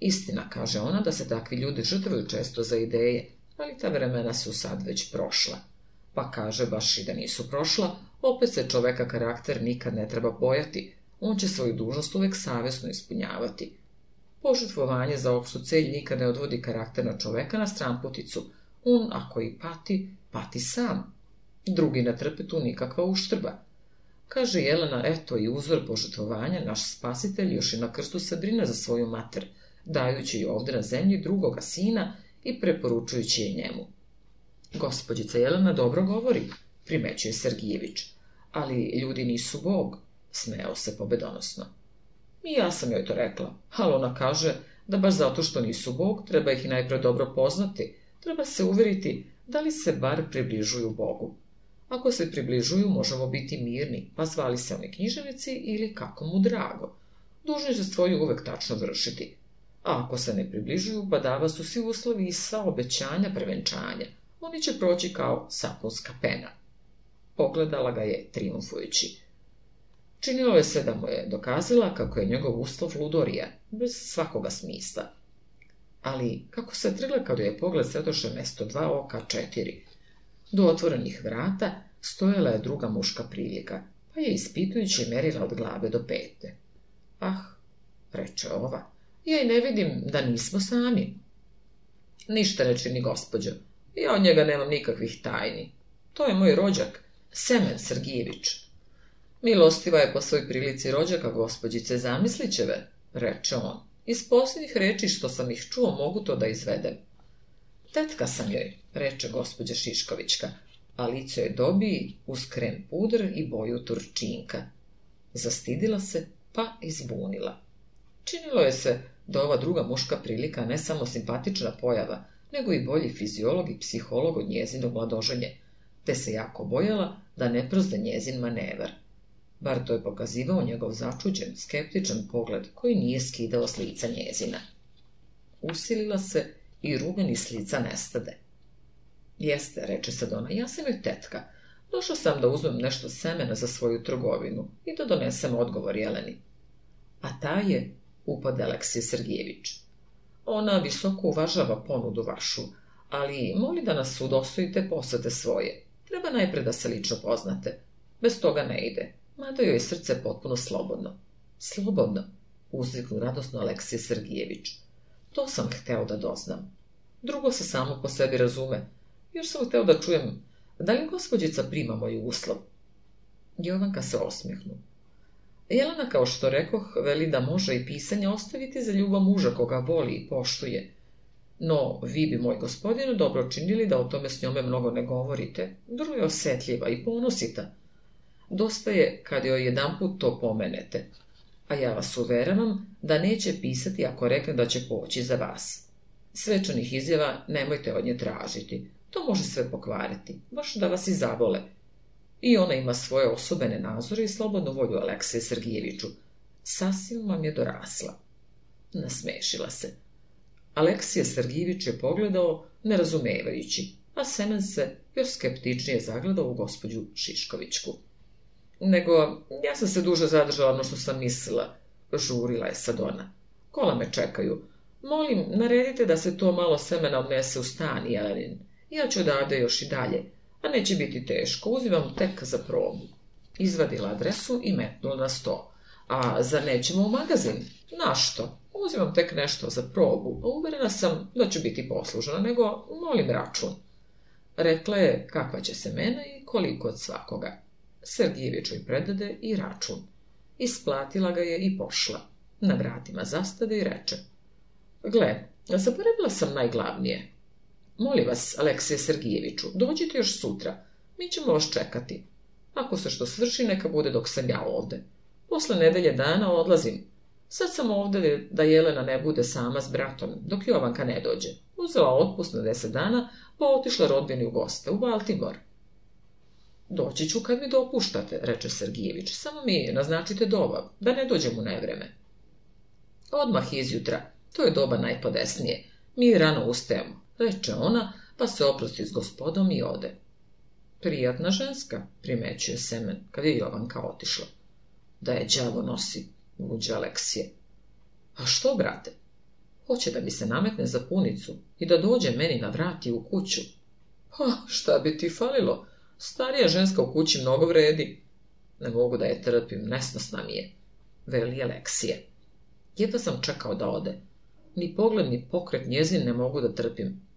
Istina, kaže ona, da se takvi ljudi žrtvuju često za ideje, ali ta vremena su sad već prošla. Pa kaže, baš i da nisu prošla, opet se čoveka karakter nikad ne treba bojati, on će svoju dužnost uvek savjesno ispunjavati. Požutvovanje za opštu celj nikad ne odvodi karakter na čoveka na stramputicu. On, ako i pati, pati sam. Drugi ne trpe tu nikakva uštrba. Kaže Jelena, eto i uzor požutvovanja, naš spasitelj još i na krstu se brine za svoju mater – dajući joj ovdje na zemlji drugoga sina i preporučujući je njemu. Gospodjica Jelena dobro govori, primećuje Sergijević, ali ljudi nisu bog, smeo se pobedonosno. I ja sam joj to rekla, ali ona kaže da baš zato što nisu bog, treba ih najpre dobro poznati, treba se uveriti da li se bar približuju Bogu. Ako se približuju, možemo biti mirni, pa zvali se oni književici ili kako mu drago. Dužni se svoju uvek tačno vršiti, a ako se ne približuju, badava su svi uslovi i sva obećanja prevenčanja. Oni će proći kao sapunska pena. Pogledala ga je triumfujući. Činilo je se da mu je dokazila kako je njegov uslov ludorija, bez svakoga smisla. Ali kako se trgla kad je pogled sredoše mesto dva oka četiri? Do otvorenih vrata stojala je druga muška prilika, pa je ispitujući merila od glave do pete. Ah, reče ova, ja i ne vidim da nismo sami. Ništa reče ni gospođa. Ja od njega nemam nikakvih tajni. To je moj rođak, Semen Srgijević. — Milostiva je po svoj prilici rođaka gospođice Zamislićeve, reče on. Iz posljednjih reči što sam ih čuo mogu to da izvedem. Tetka sam joj, reče gospođa Šiškovićka, a lice je dobiji uz krem pudr i boju turčinka. Zastidila se pa izbunila. Činilo je se da ova druga muška prilika ne samo simpatična pojava, nego i bolji fiziolog i psiholog od njezinog mladoženje, te se jako bojala da ne prozde njezin manevar. Bar to je pokazivao njegov začuđen, skeptičan pogled koji nije skidao s lica njezina. Usilila se i rugani slica lica nestade. Jeste, reče dona, ja sam joj tetka. Došao sam da uzmem nešto semena za svoju trgovinu i da donesem odgovor Jeleni. A ta je, upade Aleksije Sergijević. Ona visoko uvažava ponudu vašu, ali moli da nas udostojite posete svoje. Treba najpre da se lično poznate. Bez toga ne ide, mada joj je srce potpuno slobodno. Slobodno, uzviknu radosno Aleksije Sergijević. To sam hteo da doznam. Drugo se samo po sebi razume. Još sam hteo da čujem, da li gospođica prima moju uslov? Jovanka se osmihnu. E, Jelena, kao što rekoh, veli da može i pisanje ostaviti za ljubav muža koga voli i poštuje. No, vi bi, moj gospodinu, dobro činili da o tome s njome mnogo ne govorite. Drugo je osjetljiva i ponosita. Dosta je kad joj jedanput to pomenete. A ja vas uveravam da neće pisati ako rekne da će poći za vas. Svečanih izjava nemojte od nje tražiti. To može sve pokvariti, baš da vas i zavole. I ona ima svoje osobene nazore i slobodnu volju Alekseju Sergijeviću. Sasvim vam je dorasla. Nasmešila se. Aleksije Sergijević je pogledao, nerazumevajući, a Semen se još skeptičnije zagledao u gospođu Šiškovićku. Nego, ja sam se duže zadržala ono što sam mislila, žurila je Sadona. Kola me čekaju. Molim, naredite da se to malo semena odnese u stan, Jelenin. Ja ću odavde još i dalje a neće biti teško, uzimam tek za probu. Izvadila adresu i metnula na sto. A za nećemo u magazin? Našto? Uzimam tek nešto za probu, a uverena sam da ću biti poslužena, nego molim račun. Rekla je kakva će se mena i koliko od svakoga. Sergijeviću i predade i račun. Isplatila ga je i pošla. Na vratima zastade i reče. Gle, zaboravila sam najglavnije. Molim vas, Aleksije Sergijeviću, dođite još sutra. Mi ćemo vas čekati. Ako se što svrši, neka bude dok sam ja ovde. Posle nedelje dana odlazim. Sad sam ovde da Jelena ne bude sama s bratom, dok Jovanka ne dođe. Uzela otpust na deset dana, pa otišla rodbini u goste, u Baltimor. Doći ću kad mi dopuštate, reče Sergijević. Samo mi naznačite doba, da ne dođem u nevreme. Odmah izjutra. To je doba najpodesnije. Mi rano ustajemo reče ona, pa se oprosti s gospodom i ode. Prijatna ženska, primećuje Semen, kad je Jovanka otišla. Da je đavo nosi, uđe Aleksije. A što, brate? Hoće da mi se nametne za punicu i da dođe meni na vrati u kuću. ha šta bi ti falilo? Starija ženska u kući mnogo vredi. Ne mogu da je trpim, nesnosna mi je, veli Aleksije. Jedva sam čekao da ode. Ni pogled, ni pokret njezin ne mogu da trpim.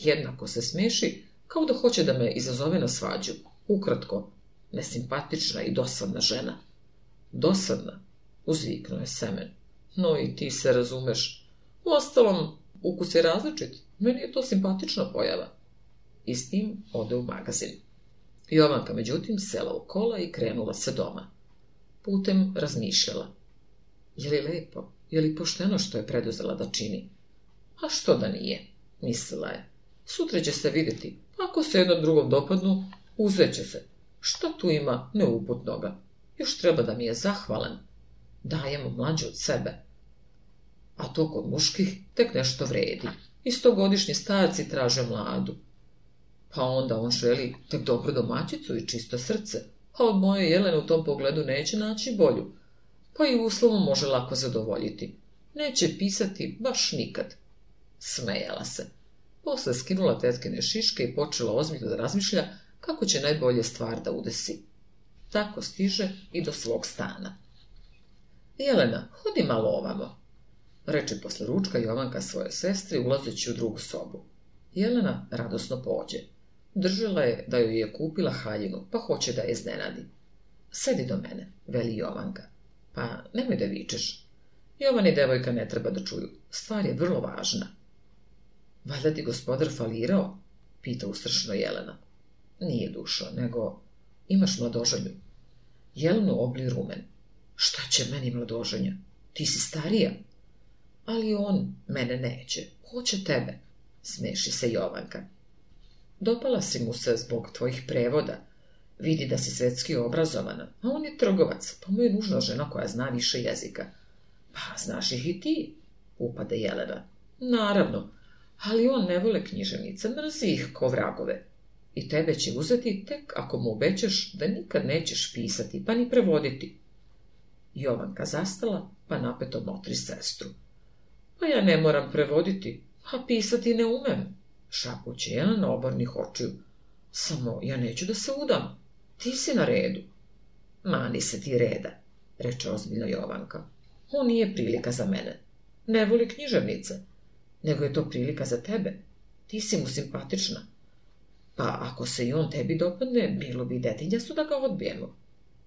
Jednako se smeši, kao da hoće da me izazove na svađu. Ukratko, nesimpatična i dosadna žena. Dosadna, uzviknuo je Semen. No i ti se razumeš. Uostalom, ukus je različit. Meni je to simpatična pojava. I s tim ode u magazin. Jovanka, međutim, sela u kola i krenula se doma. Putem razmišljala. Je li lepo, je li pošteno što je preduzela da čini? A što da nije, mislila je. Sutra će se vidjeti. Ako se jednom drugom dopadnu, će se. što tu ima neuputnoga? Još treba da mi je zahvalen. Dajemo mlađe od sebe. A to kod muških tek nešto vredi. I stogodišnji starci traže mladu. Pa onda on želi tek dobru domaćicu i čisto srce. A od moje Jelene u tom pogledu neće naći bolju. Pa i uslovom može lako zadovoljiti. Neće pisati baš nikad. Smejala se. Posle skinula tetkine šiške i počela ozbiljno da razmišlja kako će najbolje stvar da udesi. Tako stiže i do svog stana. Jelena, hodi malo ovamo, reče posle ručka Jovanka svoje sestri ulazeći u drugu sobu. Jelena radosno pođe. Držala je da joj je kupila haljinu, pa hoće da je iznenadi. Sedi do mene, veli Jovanka. Pa nemoj da vičeš. Jovani i devojka ne treba da čuju. Stvar je vrlo važna. Valjda ti gospodar falirao? Pita ustrašno Jelena. Nije dušo, nego imaš mladoženju. Jelenu obli rumen. Šta će meni mladoženja? Ti si starija. Ali on mene neće. Hoće tebe. Smeši se Jovanka. Dopala si mu se zbog tvojih prevoda. Vidi da si svetski obrazovana, a on je trgovac, pa mu je nužna žena koja zna više jezika. Pa, znaš ih i ti, upade Jelena. Naravno, ali on ne vole književnice, mrzi ih ko vragove. I tebe će uzeti tek ako mu obećaš da nikad nećeš pisati, pa ni prevoditi. Jovanka zastala, pa napeto motri sestru. Pa ja ne moram prevoditi, a pisati ne umem, šapuće jedan na obornih očiju. Samo ja neću da se udam, ti si na redu. Mani se ti reda, reče ozbiljno Jovanka. On nije prilika za mene. Ne voli književnice, nego je to prilika za tebe. Ti si mu simpatična. Pa ako se i on tebi dopadne, bilo bi su da ga odbijemo.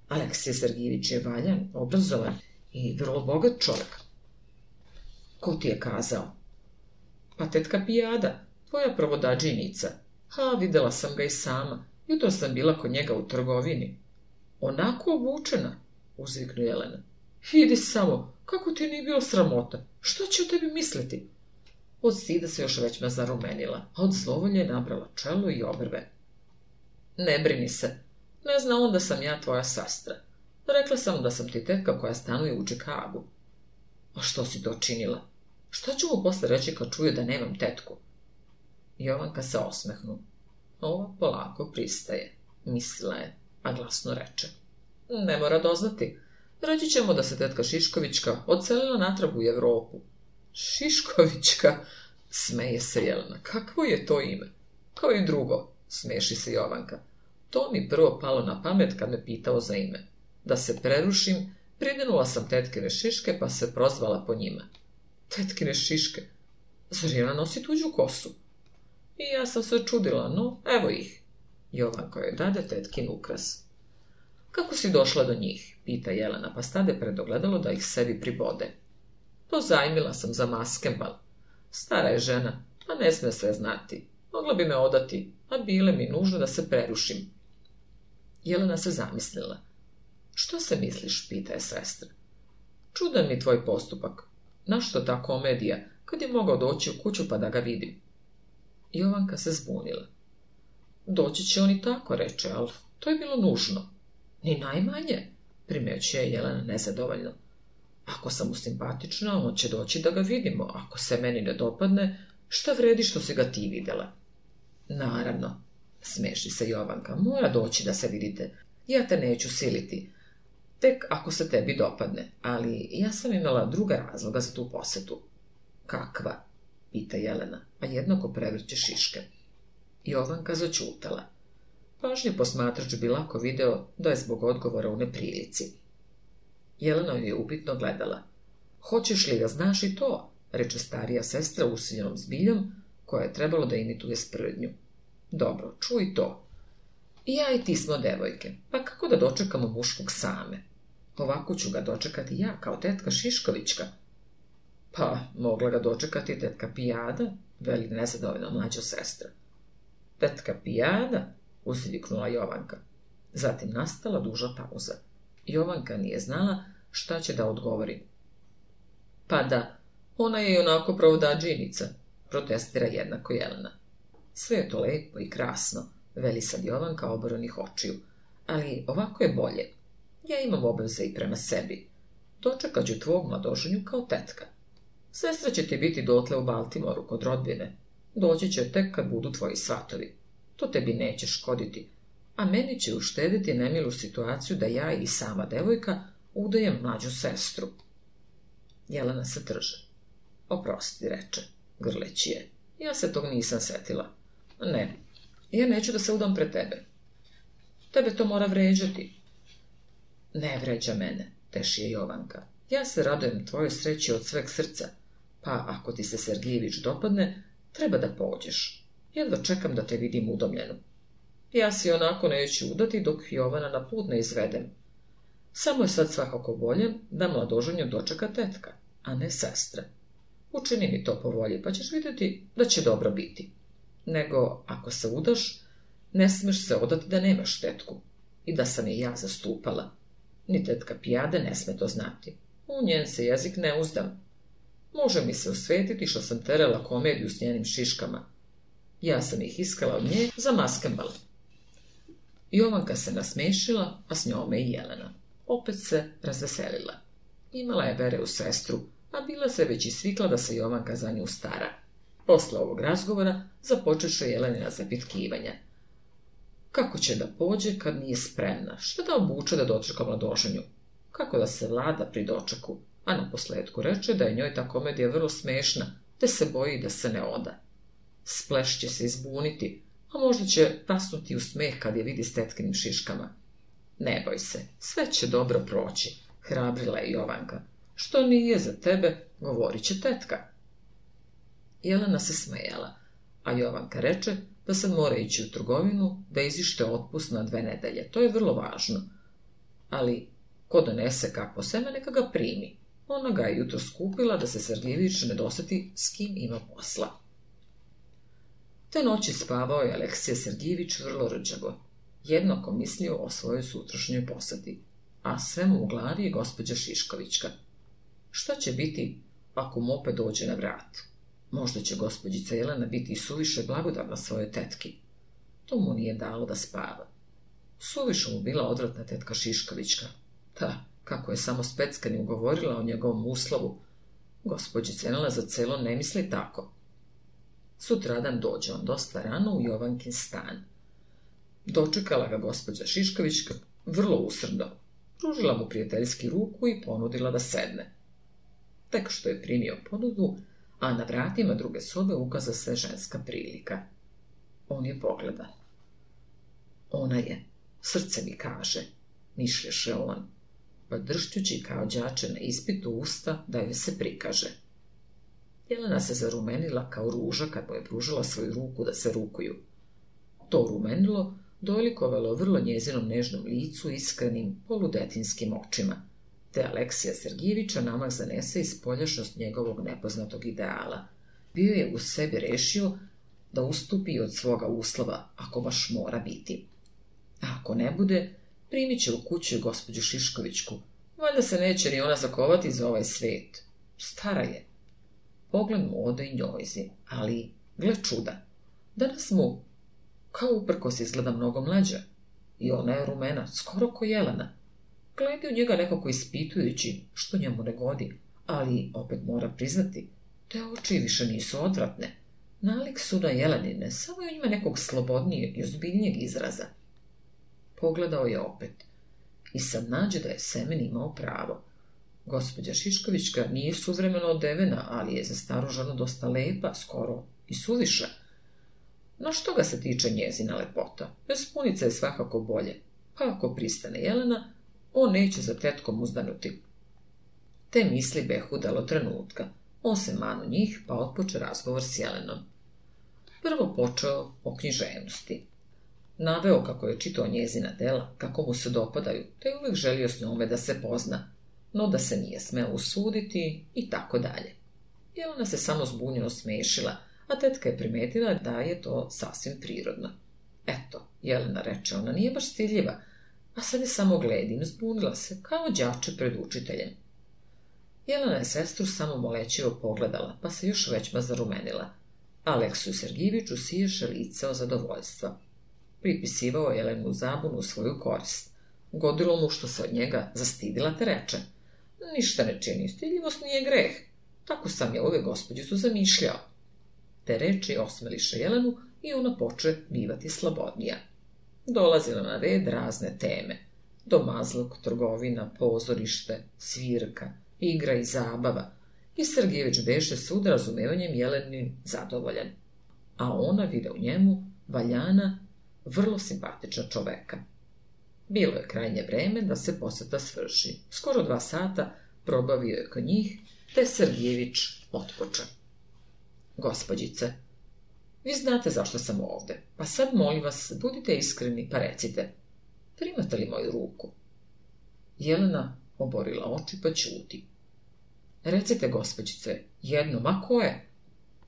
Aleksije Sergijević je valjan, obrazovan i vrlo bogat čovjek. Ko ti je kazao? Pa tetka Pijada, tvoja provodađinica. Ha, videla sam ga i sama. Jutro sam bila kod njega u trgovini. Onako obučena, uzviknu Jelena. Idi samo, kako ti nije bio sramota? Što će o tebi misliti? Od sida se još većma zarumenila, a od zlovolje je nabrala čelo i obrve. Ne brini se, ne zna onda da sam ja tvoja sastra. Rekla sam da sam ti tetka koja stanuje u Čikagu. A što si to činila? Šta ću mu posle reći kad čuju da nemam tetku? Jovanka se osmehnu. Ova polako pristaje, mislila je, a glasno reče. Ne mora doznati. Reći ćemo da se tetka Šiškovićka ocelila natrag u Evropu. Šiškovićka, smeje se Jelena. Kakvo je to ime? Kao i drugo, smeši se Jovanka. To mi prvo palo na pamet kad me pitao za ime. Da se prerušim, pridenula sam tetkine šiške pa se prozvala po njima. Tetkine šiške? Zar nosi tuđu kosu? I ja sam se čudila, no evo ih. Jovanka je dade tetkin ukras. Kako si došla do njih? Pita Jelena, pa stade pred da ih sebi pribode. Pozajmila sam za maskembal. Stara je žena, a ne sme sve znati. Mogla bi me odati, a bile mi nužno da se prerušim. Jelena se zamislila. Što se misliš, pita je sestra. Čudan mi tvoj postupak. Našto ta komedija, kad je mogao doći u kuću pa da ga vidim? Jovanka se zbunila. Doći će oni tako, reče, ali to je bilo nužno. Ni najmanje, primećuje Jelena nezadovoljno. Ako sam mu simpatična, on će doći da ga vidimo. Ako se meni ne dopadne, šta vredi što si ga ti videla Naravno, smeši se Jovanka, mora doći da se vidite. Ja te neću siliti, tek ako se tebi dopadne, ali ja sam imala druga razloga za tu posetu. Kakva? pita Jelena, a pa jednako prevrće šiške. Jovanka začutala. Pažnji posmatrač bi lako video da je zbog odgovora u neprilici. Jelena je upitno gledala. Hoćeš li da znaš i to? reče starija sestra usiljenom zbiljom, koja je trebalo da imituje sprednju. Dobro, čuj to. I ja i ti smo devojke, pa kako da dočekamo muškog same? Ovako ću ga dočekati ja, kao tetka Šiškovićka. Pa, mogla ga dočekati tetka Pijada, veli nezadovoljno mlađa sestra. Tetka Pijada, usiljiknula Jovanka. Zatim nastala duža pauza. Jovanka nije znala Šta će da odgovori? Pa da, ona je i onako provodađinica, protestira jednako Jelena. Sve je to lepo i krasno, veli sad Jovan kao očiju, ali ovako je bolje. Ja imam obaveze i prema sebi. Dočekat ću tvog mladoženju kao tetka. Sestra će ti biti dotle u Baltimoru kod rodbine. Doći će tek kad budu tvoji svatovi. To tebi neće škoditi, a meni će uštediti nemilu situaciju da ja i sama devojka Udajem mlađu sestru. Jelena se drže. Oprosti, reče. Grleći je. Ja se tog nisam setila. Ne, ja neću da se udam pre tebe. Tebe to mora vređati. Ne vređa mene, teši je Jovanka. Ja se radujem tvojoj sreći od sveg srca, pa ako ti se Sergijević dopadne, treba da pođeš. Jedva čekam da te vidim udomljenu. Ja si onako neću udati dok Jovana na put ne izvedem, samo je sad svakako bolje da mladoženju dočeka tetka, a ne sestre. Učini mi to po volji, pa ćeš vidjeti da će dobro biti. Nego, ako se udaš, ne smeš se odati da nemaš tetku i da sam je ja zastupala. Ni tetka pijade ne sme to znati. U njen se jezik ne uzdam. Može mi se osvetiti što sam terela komediju s njenim šiškama. Ja sam ih iskala od nje za maskembal. Jovanka se nasmešila, a s njome i Jelena opet se razveselila. Imala je vere u sestru, a bila se već i svikla da se Jovanka za nju stara. Posle ovog razgovora započeše Jelenina zapitkivanja. Kako će da pođe kad nije spremna? Što da obuče da dočeka mladoženju? Kako da se vlada pri dočeku? A na posledku reče da je njoj ta komedija vrlo smešna, te se boji da se ne oda. Spleš će se izbuniti, a možda će tasnuti u smeh kad je vidi s tetkinim šiškama. Ne boj se, sve će dobro proći, hrabrila je Jovanka. Što nije za tebe, govorit će tetka. Jelena se smejala, a Jovanka reče da se mora ići u trgovinu, da izište otpust na dve nedelje. To je vrlo važno. Ali, ko donese kako seme, neka ga primi. Ona ga je jutro skupila da se Sergejević ne dosjeti s kim ima posla. Te noći spavao je Aleksija Sergijević vrlo rđago jednako mislio o svojoj sutrašnjoj posadi, a sve mu u glavi je gospođa Šiškovićka. Šta će biti ako mu opet dođe na vrat? Možda će gospođica Jelena biti i suviše blagodarna svojoj tetki. To mu nije dalo da spava. Suviše mu bila odvratna tetka Šiškovićka. Ta, kako je samo speckanje ugovorila o njegovom uslovu, gospođica Jelena za celo ne misli tako. Sutradan dođe on dosta rano u Jovankin stan. Dočekala ga gospođa Šišković vrlo usrdo. Pružila mu prijateljski ruku i ponudila da sedne. Tek što je primio ponudu, a na vratima druge sobe ukaza se ženska prilika. On je pogleda. Ona je, srce mi kaže, mišlješe on, pa dršćući kao đače na ispitu usta da joj se prikaže. Jelena se zarumenila kao ruža kad mu je pružila svoju ruku da se rukuju. To rumenilo dolikovalo vrlo njezinom nežnom licu iskrenim poludetinskim očima, te Aleksija Sergijevića nama zanese iz njegovog nepoznatog ideala. Bio je u sebi rešio da ustupi od svoga uslova, ako baš mora biti. A ako ne bude, primit će u kuću gospođu Šiškovićku. Valjda se neće ni ona zakovati za ovaj svet. Stara je. Pogled mu ode i njojzi, ali, gle čuda, danas mu kao uprkos izgleda mnogo mlađa. I ona je rumena, skoro ko Jelena. Gledi u njega nekako ispitujući, što njemu ne godi, ali opet mora priznati, te oči više nisu odvratne. Nalik su na Jelenine, samo je u njima nekog slobodnijeg i ozbiljnijeg izraza. Pogledao je opet. I sad nađe da je Semen imao pravo. Gospođa Šiškovićka nije suvremeno odevena, ali je za staru ženu dosta lepa, skoro i suviša. No što ga se tiče njezina lepota, bez je svakako bolje, pa ako pristane Jelena, on neće za tetkom uzdanuti. Te misli behu dalo trenutka. On se manu njih, pa otpoče razgovor s Jelenom. Prvo počeo o književnosti. Naveo kako je čitao njezina dela, kako mu se dopadaju, te je uvijek želio s njome da se pozna, no da se nije smeo usuditi i tako dalje. Jelena se samo zbunjeno smešila, a tetka je primetila da je to sasvim prirodno. Eto, Jelena reče, ona nije baš stidljiva, a sad je samo gledim, zbunila se, kao đače pred učiteljem. Jelena je sestru samo molećivo pogledala, pa se još većma zarumenila. Aleksu Sergiviću siješe lice o zadovoljstva. Pripisivao Jelenu zabunu u svoju korist. Godilo mu što se od njega zastidila te reče. Ništa ne čini, stidljivost nije greh. Tako sam je ove su zamišljao te reči osmeliše Jelenu i ona poče bivati slobodnija. Dolazila na red razne teme. domazlog, trgovina, pozorište, svirka, igra i zabava. I Sergejević beše sud razumevanjem Jeleni zadovoljan. A ona vide u njemu valjana, vrlo simpatična čoveka. Bilo je krajnje vreme da se poseta svrši. Skoro dva sata probavio je kod njih, te Sergejević otpoče. Gospođice, vi znate zašto sam ovdje, pa sad molim vas, budite iskreni pa recite, primate li moju ruku? Jelena oborila oči pa čuti. Recite, gospođice, jedno, ma ko je?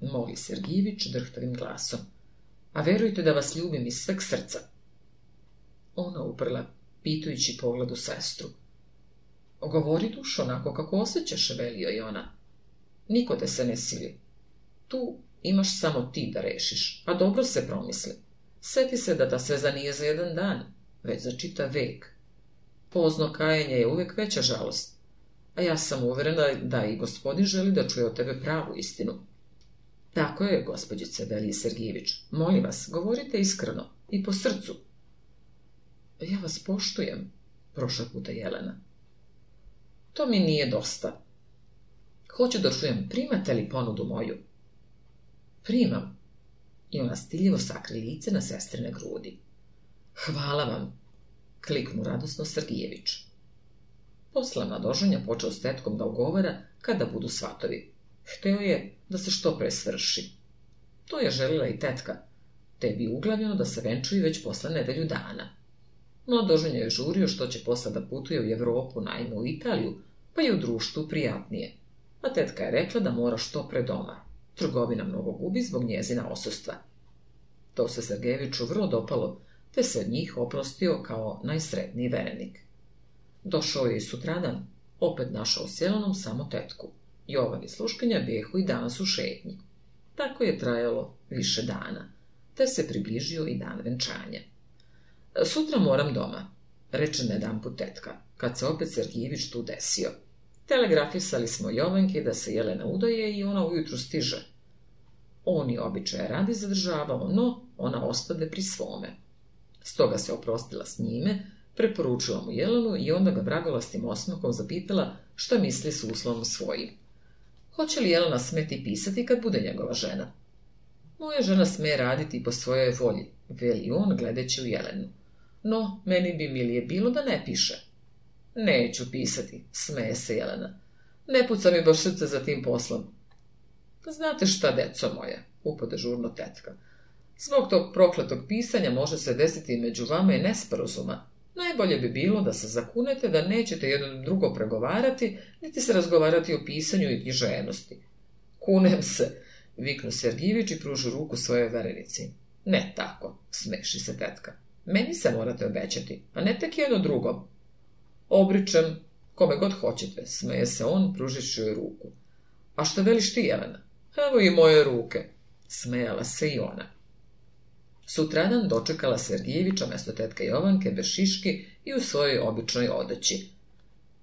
Moli Sergijević drhtavim glasom. A verujte da vas ljubim iz sveg srca. Ona uprla, pitujući pogled u sestru. Govori duš onako kako osjećaš, velio je ona. Niko te se ne sili. Tu imaš samo ti da rešiš, a dobro se promisli. Sjeti se da ta sveza nije za jedan dan, već za čita vek. Pozno kajanje je uvijek veća žalost, a ja sam uvjerena da i gospodin želi da čuje od tebe pravu istinu. Tako je, gospođice Velije Sergijević. Molim vas, govorite iskreno i po srcu. Ja vas poštujem, prošla puta Jelena. To mi nije dosta. Hoću da čujem, primate li ponudu moju? Primam. I ona stiljivo sakri lice na sestrine grudi. Hvala vam, kliknu radosno Sergijević. Poslana dožanja počeo s tetkom da ugovara kada budu svatovi. Hteo je da se što pre svrši. To je želila i tetka, te bi uglavljeno da se venčuju već posle nedelju dana. Mladoženja je žurio što će posle da putuje u Evropu, najmu u Italiju, pa je u društvu prijatnije. A tetka je rekla da mora što pre doma. Trgovina mnogo gubi zbog njezina osustva. To se Sergejeviću vrlo dopalo, te se od njih oprostio kao najsretniji verenik. Došao je i sutradan, opet našao sjelanom samo tetku. Jovan i sluškinja bijehu i danas u šetnji. Tako je trajalo više dana, te se približio i dan venčanja. Sutra moram doma, reče na tetka, kad se opet Sergijević tu desio. Telegrafisali smo Jovenki da se Jelena udaje i ona ujutru stiže. On je običaje radi zadržavao, no ona ostade pri svome. Stoga se oprostila s njime, preporučila mu Jelenu i onda ga vragolastim osmakom zapitala što misli s uslovom svojim. Hoće li Jelena smeti pisati kad bude njegova žena? Moja žena sme raditi po svojoj volji, veli on gledeći u Jelenu. No, meni bi milije bilo da ne piše. Neću pisati, smeje se Jelena. Ne puca mi baš srce za tim poslom. Znate šta, deco moje, upade žurno tetka. Zbog tog prokletog pisanja može se desiti među vama i nesporazuma. Najbolje bi bilo da se zakunete da nećete jedno drugo pregovarati, niti se razgovarati o pisanju i ženosti. — Kunem se, viknu Sergijević i pružu ruku svojoj verenici. Ne tako, smeši se tetka. Meni se morate obećati, a ne tek jedno drugo. Obričem kome god hoćete, smeje se on, pružiš joj ruku. A što veliš ti, Jelena? Evo i moje ruke, smejala se i ona. Sutradan dočekala Sergijevića mjesto tetka Jovanke Bešiški i u svojoj običnoj odeći.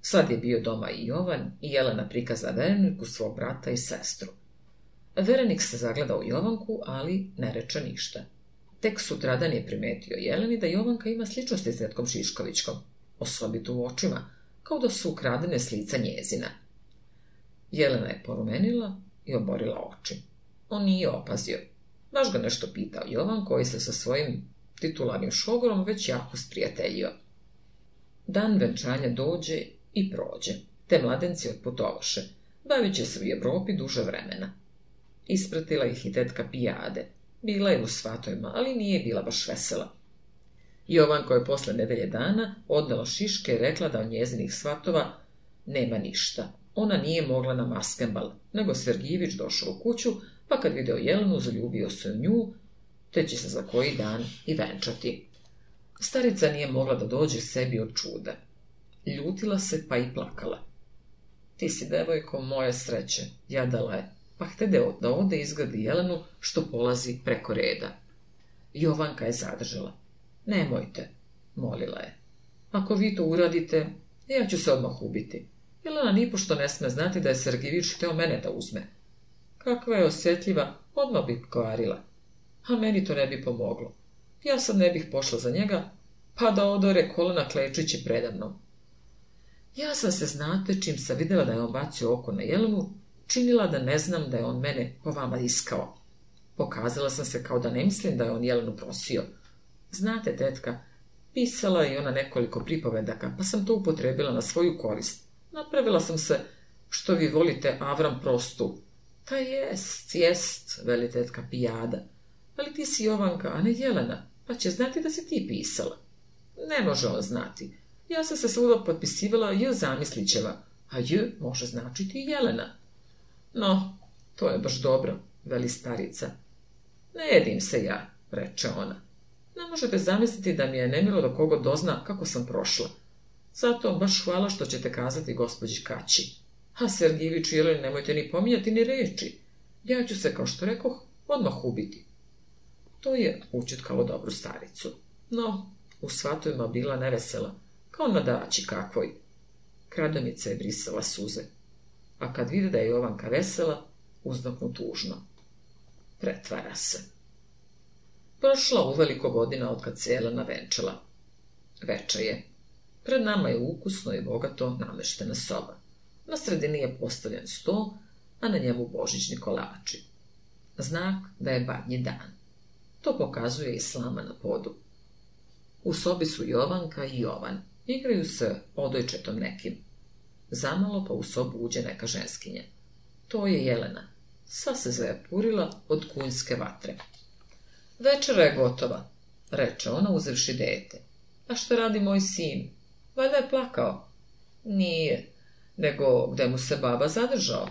Sad je bio doma i Jovan i Jelena prikaza Vereniku svog brata i sestru. Verenik se zagleda u Jovanku, ali ne reče ništa. Tek sutradan je primetio Jeleni da Jovanka ima sličnosti s Netkom Šiškovićkom osobito u očima, kao da su ukradene slica njezina. Jelena je porumenila i oborila oči. On nije opazio. Baš ga nešto pitao Jovan, koji se sa svojim titularnim šogorom već jako sprijateljio. Dan venčanja dođe i prođe, te mladenci otputovaše. Bavit će se u Europi duže vremena. Ispratila ih i tetka pijade. Bila je u svatojima, ali nije bila baš vesela. Jovan je posle nedelje dana odnala šiške i rekla da od njezinih svatova nema ništa. Ona nije mogla na maskembal, nego Sergijević došao u kuću, pa kad video Jelenu, zaljubio se u nju, te će se za koji dan i venčati. Starica nije mogla da dođe sebi od čuda. Ljutila se pa i plakala. Ti si, devojko, moje sreće, jadala je, pa htede da ode izgradi Jelenu, što polazi preko reda. Jovanka je zadržala. Nemojte, molila je. Ako vi to uradite, ja ću se odmah ubiti. Jelena ona nipošto ne sme znati da je Sergivić hteo mene da uzme. Kakva je osjetljiva, odmah bi kvarila. A meni to ne bi pomoglo. Ja sad ne bih pošla za njega, pa da odore kolona klečići predavno. Ja sam se, znate, čim sam vidjela da je on bacio oko na Jelenu, činila da ne znam da je on mene po vama iskao. Pokazala sam se kao da ne mislim da je on jelenu prosio, Znate, tetka, pisala je ona nekoliko pripovedaka, pa sam to upotrebila na svoju korist. Napravila sam se, što vi volite, Avram prostu. Ta jest, jest, veli tetka pijada. Ali ti si Jovanka, a ne Jelena, pa će znati da si ti pisala. Ne može on znati. Ja sam se svuda potpisivala J zamislićeva, a J može značiti i Jelena. No, to je baš dobro, veli starica. Ne jedim se ja, reče ona. Ne možete zamisliti da mi je nemilo da kogo dozna kako sam prošla. Zato baš hvala što ćete kazati gospođi Kači. A Sergijeviću Jeroj nemojte ni pominjati ni reći. Ja ću se, kao što rekoh, odmah ubiti. To je kao dobru staricu. No, u svatovima bila nevesela, kao na dači kakvoj. Kradomica je brisala suze. A kad vide da je Jovanka vesela, uzdoknu tužno. Pretvara se. Prošla veliko godina od kad se Jelena venčala. Veče je. Pred nama je ukusno i bogato nameštena soba. Na sredini je postavljen sto, a na njemu božićni kolači. Znak da je badnji dan. To pokazuje i slama na podu. U sobi su Jovanka i Jovan. Igraju se odojčetom nekim. Zamalo pa u sobu uđe neka ženskinja. To je Jelena. Sva se zajapurila od kunjske vatre. Večera je gotova, reče ona uzevši dete. A što radi moj sin? Valjda je plakao. Nije, nego gde mu se baba zadržao.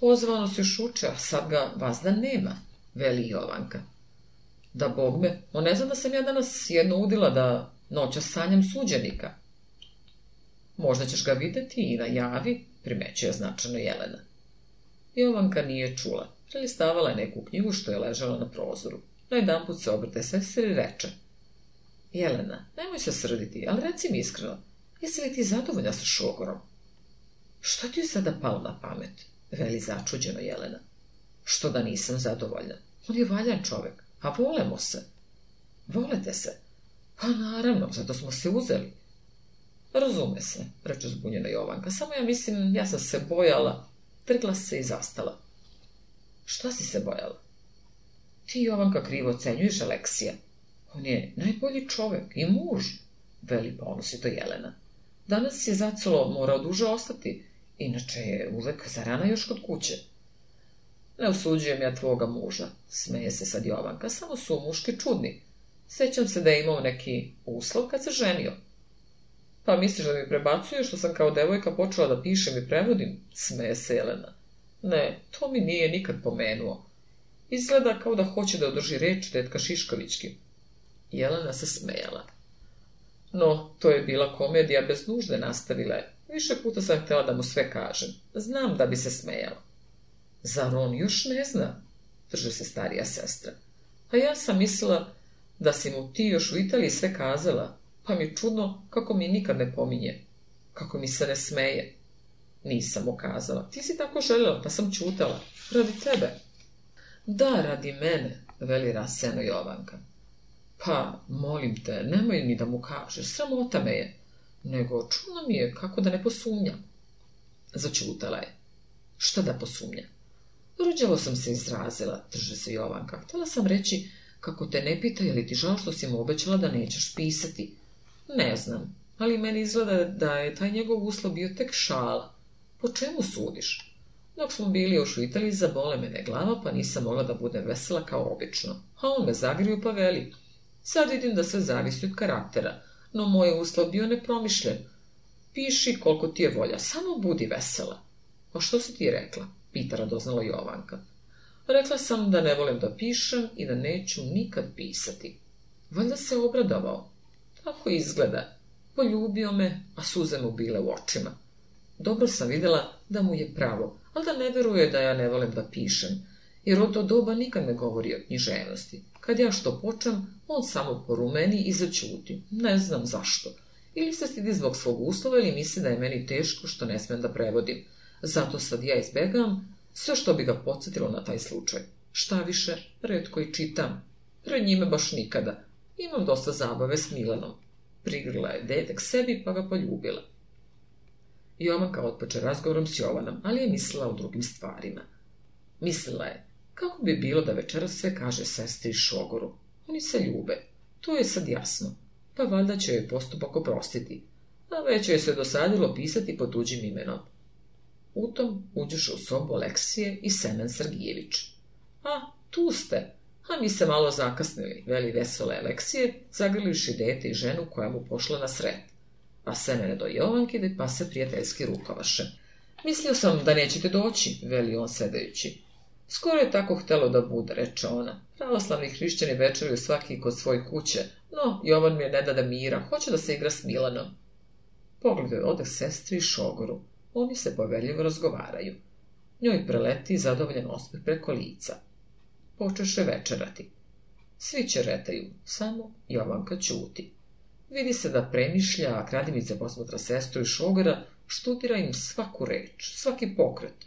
Pozvao se još uče, a sad ga vazda nema, veli Jovanka. Da bog me, on ne zna da sam ja danas jedno udila da noća sanjam suđenika. Možda ćeš ga videti i na javi, primećuje značajno Jelena. Jovanka nije čula, prelistavala je neku knjigu što je ležala na prozoru. No jedan put se obrte sestri i reče. Jelena, nemoj se srditi, ali reci mi iskreno, jesi li ti zadovoljna sa šogorom? Što ti je sada palo na pamet? Veli začuđeno Jelena. Što da nisam zadovoljna? On je valjan čovjek, a volemo se. Volete se? Pa naravno, zato smo se uzeli. Razume se, reče zbunjena Jovanka. Samo ja mislim, ja sam se bojala. Trgla se i zastala. Šta si se bojala? Ti, Jovanka, krivo ocenjuješ Aleksija. On je najbolji čovek i muž, veli pa ono to Jelena. Danas je zacelo morao duže ostati, inače je uvek zarana još kod kuće. Ne osuđujem ja tvoga muža, smeje se sad Jovanka, samo su muški čudni. Sećam se da je imao neki uslov kad se ženio. Pa misliš da mi prebacuje što sam kao devojka počela da pišem i prevodim? Smeje se Jelena. Ne, to mi nije nikad pomenuo. Izgleda kao da hoće da održi reč tetka Šiškovićki. Jelena se smejala. No, to je bila komedija bez nužde, nastavila je. Više puta sam htjela da mu sve kažem. Znam da bi se smejala. Zar on još ne zna? Drže se starija sestra. A ja sam mislila da si mu ti još u Italiji sve kazala, pa mi je čudno kako mi nikad ne pominje, kako mi se ne smeje. Nisam mu kazala. Ti si tako željela, pa sam čutala. Radi tebe. Da, radi mene, veli raseno Jovanka. Pa, molim te, nemoj ni da mu kažeš, sramota me je. Nego, čuno mi je, kako da ne posumnja. Začutala je. Šta da posumnja? Ruđavo sam se izrazila, drže se Jovanka. Htjela sam reći, kako te ne pita, je li ti žao što si mu obećala da nećeš pisati? Ne znam, ali meni izgleda da je taj njegov uslov bio tek šala. Po čemu sudiš? Dok smo bili još u Italiji, zabole mene glava, pa nisam mogla da budem vesela kao obično. A on me zagriju pa veli. Sad vidim da sve zavisi od karaktera, no moj uslov bio nepromišljen. Piši koliko ti je volja, samo budi vesela. O što si ti rekla? Pita radoznala Jovanka. Rekla sam da ne volim da pišem i da neću nikad pisati. Valjda se obradovao. Tako izgleda. Poljubio me, a suze mu bile u očima. Dobro sam vidjela da mu je pravo, ali da ne vjeruje da ja ne volim da pišem, jer od to doba nikad ne govori o književnosti. Kad ja što počem, on samo porumeni i začuti, ne znam zašto. Ili se stidi zbog svog uslova ili misli da je meni teško što ne smem da prevodim. Zato sad ja izbegam sve što bi ga podsjetilo na taj slučaj. Šta više, redko i čitam. Pred njime baš nikada. Imam dosta zabave s Milanom. Prigrila je dedek sebi pa ga poljubila omaka otpoče razgovorom s Jovanom, ali je mislila o drugim stvarima. Mislila je, kako bi bilo da večeras sve kaže sestri Šogoru. Oni se ljube, to je sad jasno, pa valjda će joj postupak oprostiti, a već je se dosadilo pisati pod tuđim imenom. U tom uđeš u sobu Aleksije i Semen Sergijević. A, tu ste, a mi se malo zakasnili, veli vesele Aleksije, zagrliši dete i ženu koja mu pošla na sret pa se do Jovankine, pa se prijateljski rukavaše. Mislio sam da nećete doći, veli on sedajući. Skoro je tako htelo da bude, reče ona. Pravoslavni hrišćani večeruju svaki kod svoje kuće, no Jovan mi je ne da da mira, hoće da se igra s Milanom. Pogledaj ode sestri i šogoru. Oni se poverljivo razgovaraju. Njoj preleti zadovoljan osmeh preko lica. Počeše večerati. Svi će retaju, samo Jovanka ćuti. Vidi se da premišlja, a kradimica posmatra sestru i šogara, študira im svaku reč, svaki pokret.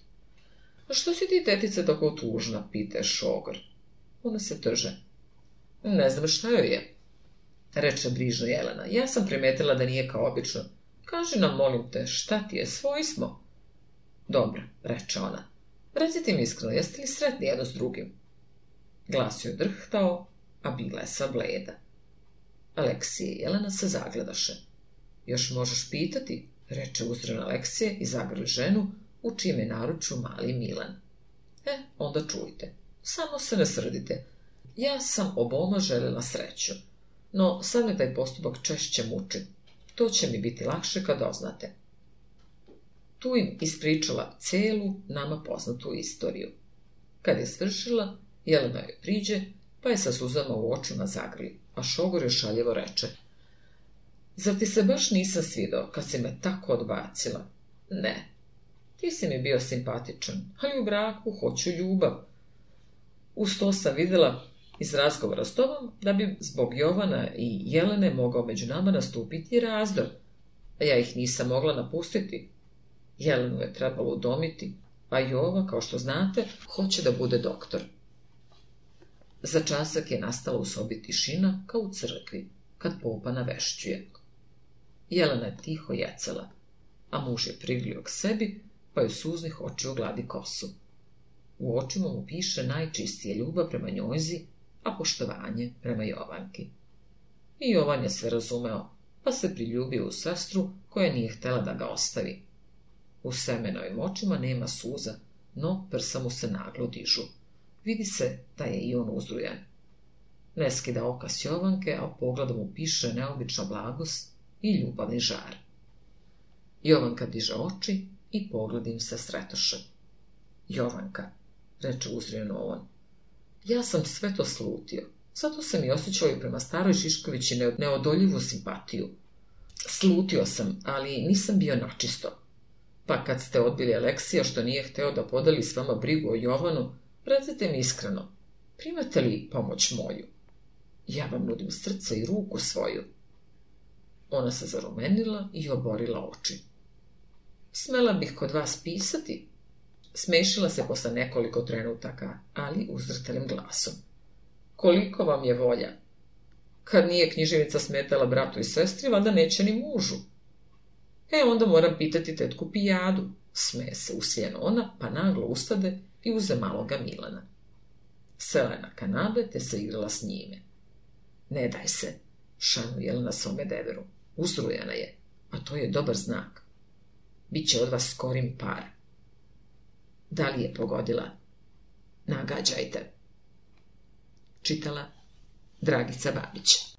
A što si ti, tetice, tako tužna, pite šogar. Ona se trže. — Ne znam šta joj je, reče brižno Jelena. Ja sam primetila da nije kao obično. Kaži nam, molim te, šta ti je, svoji smo. Dobro, reče ona. Recite mi iskreno, jeste li sretni jedno s drugim? Glas joj drhtao, a bila je sva bleda. Aleksije i Jelena se zagledaše. Još možeš pitati, reče uzran Aleksije i zagrli ženu, u čijem je naruču mali Milan. E, onda čujte, samo se ne srdite. Ja sam oboma željela sreću, no sad me taj postupak češće muči. To će mi biti lakše kad oznate. Tu im ispričala celu nama poznatu istoriju. Kad je svršila, Jelena joj priđe pa je sa suzama u na zagrli, a šogor je šaljivo reče. Zar ti se baš nisam svidao kad si me tako odbacila? Ne, ti si mi bio simpatičan, ali u braku hoću ljubav. Uz to sam vidjela iz razgovora s tobom da bi zbog Jovana i Jelene mogao među nama nastupiti razdor. A ja ih nisam mogla napustiti. Jelenu je trebalo udomiti, a Jova, kao što znate, hoće da bude doktor. Za časak je nastala u sobi tišina, kao u crkvi, kad popa navešćuje. Jelena je tiho jecala, a muž je priglio k sebi, pa je suznih očiju gladi kosu. U očima mu piše najčistije ljubav prema njojzi, a poštovanje prema Jovanki. I Jovan je sve razumeo, pa se priljubio u sestru koja nije htjela da ga ostavi. U semenovim očima nema suza, no prsa mu se naglo dižu vidi se da je i on uzrujan. Ne skida oka s Jovanke, a pogledom mu piše neobična blagost i ljubavni žar. Jovanka diže oči i pogledim im se sretoše. Jovanka, reče uzrujan on, ja sam sve to slutio. Zato sam i osjećao i prema staroj Žiškovići neodoljivu simpatiju. Slutio sam, ali nisam bio načisto. Pa kad ste odbili Aleksija što nije hteo da podeli s vama brigu o Jovanu, Recite mi iskreno, primate li pomoć moju? Ja vam nudim srce i ruku svoju. Ona se zarumenila i oborila oči. Smela bih kod vas pisati? Smešila se posle nekoliko trenutaka, ali uzrtelim glasom. Koliko vam je volja? Kad nije književica smetala bratu i sestri, vada neće ni mužu. E, onda moram pitati tetku pijadu. Sme se usljeno ona, pa naglo ustade i uze maloga Milana. Selena je kanabe te se igrala s njime. Ne daj se, šanu na svome deveru. Uzrujena je, a to je dobar znak. Biće od vas skorim par. Da li je pogodila? Nagađajte. Čitala Dragica Babića.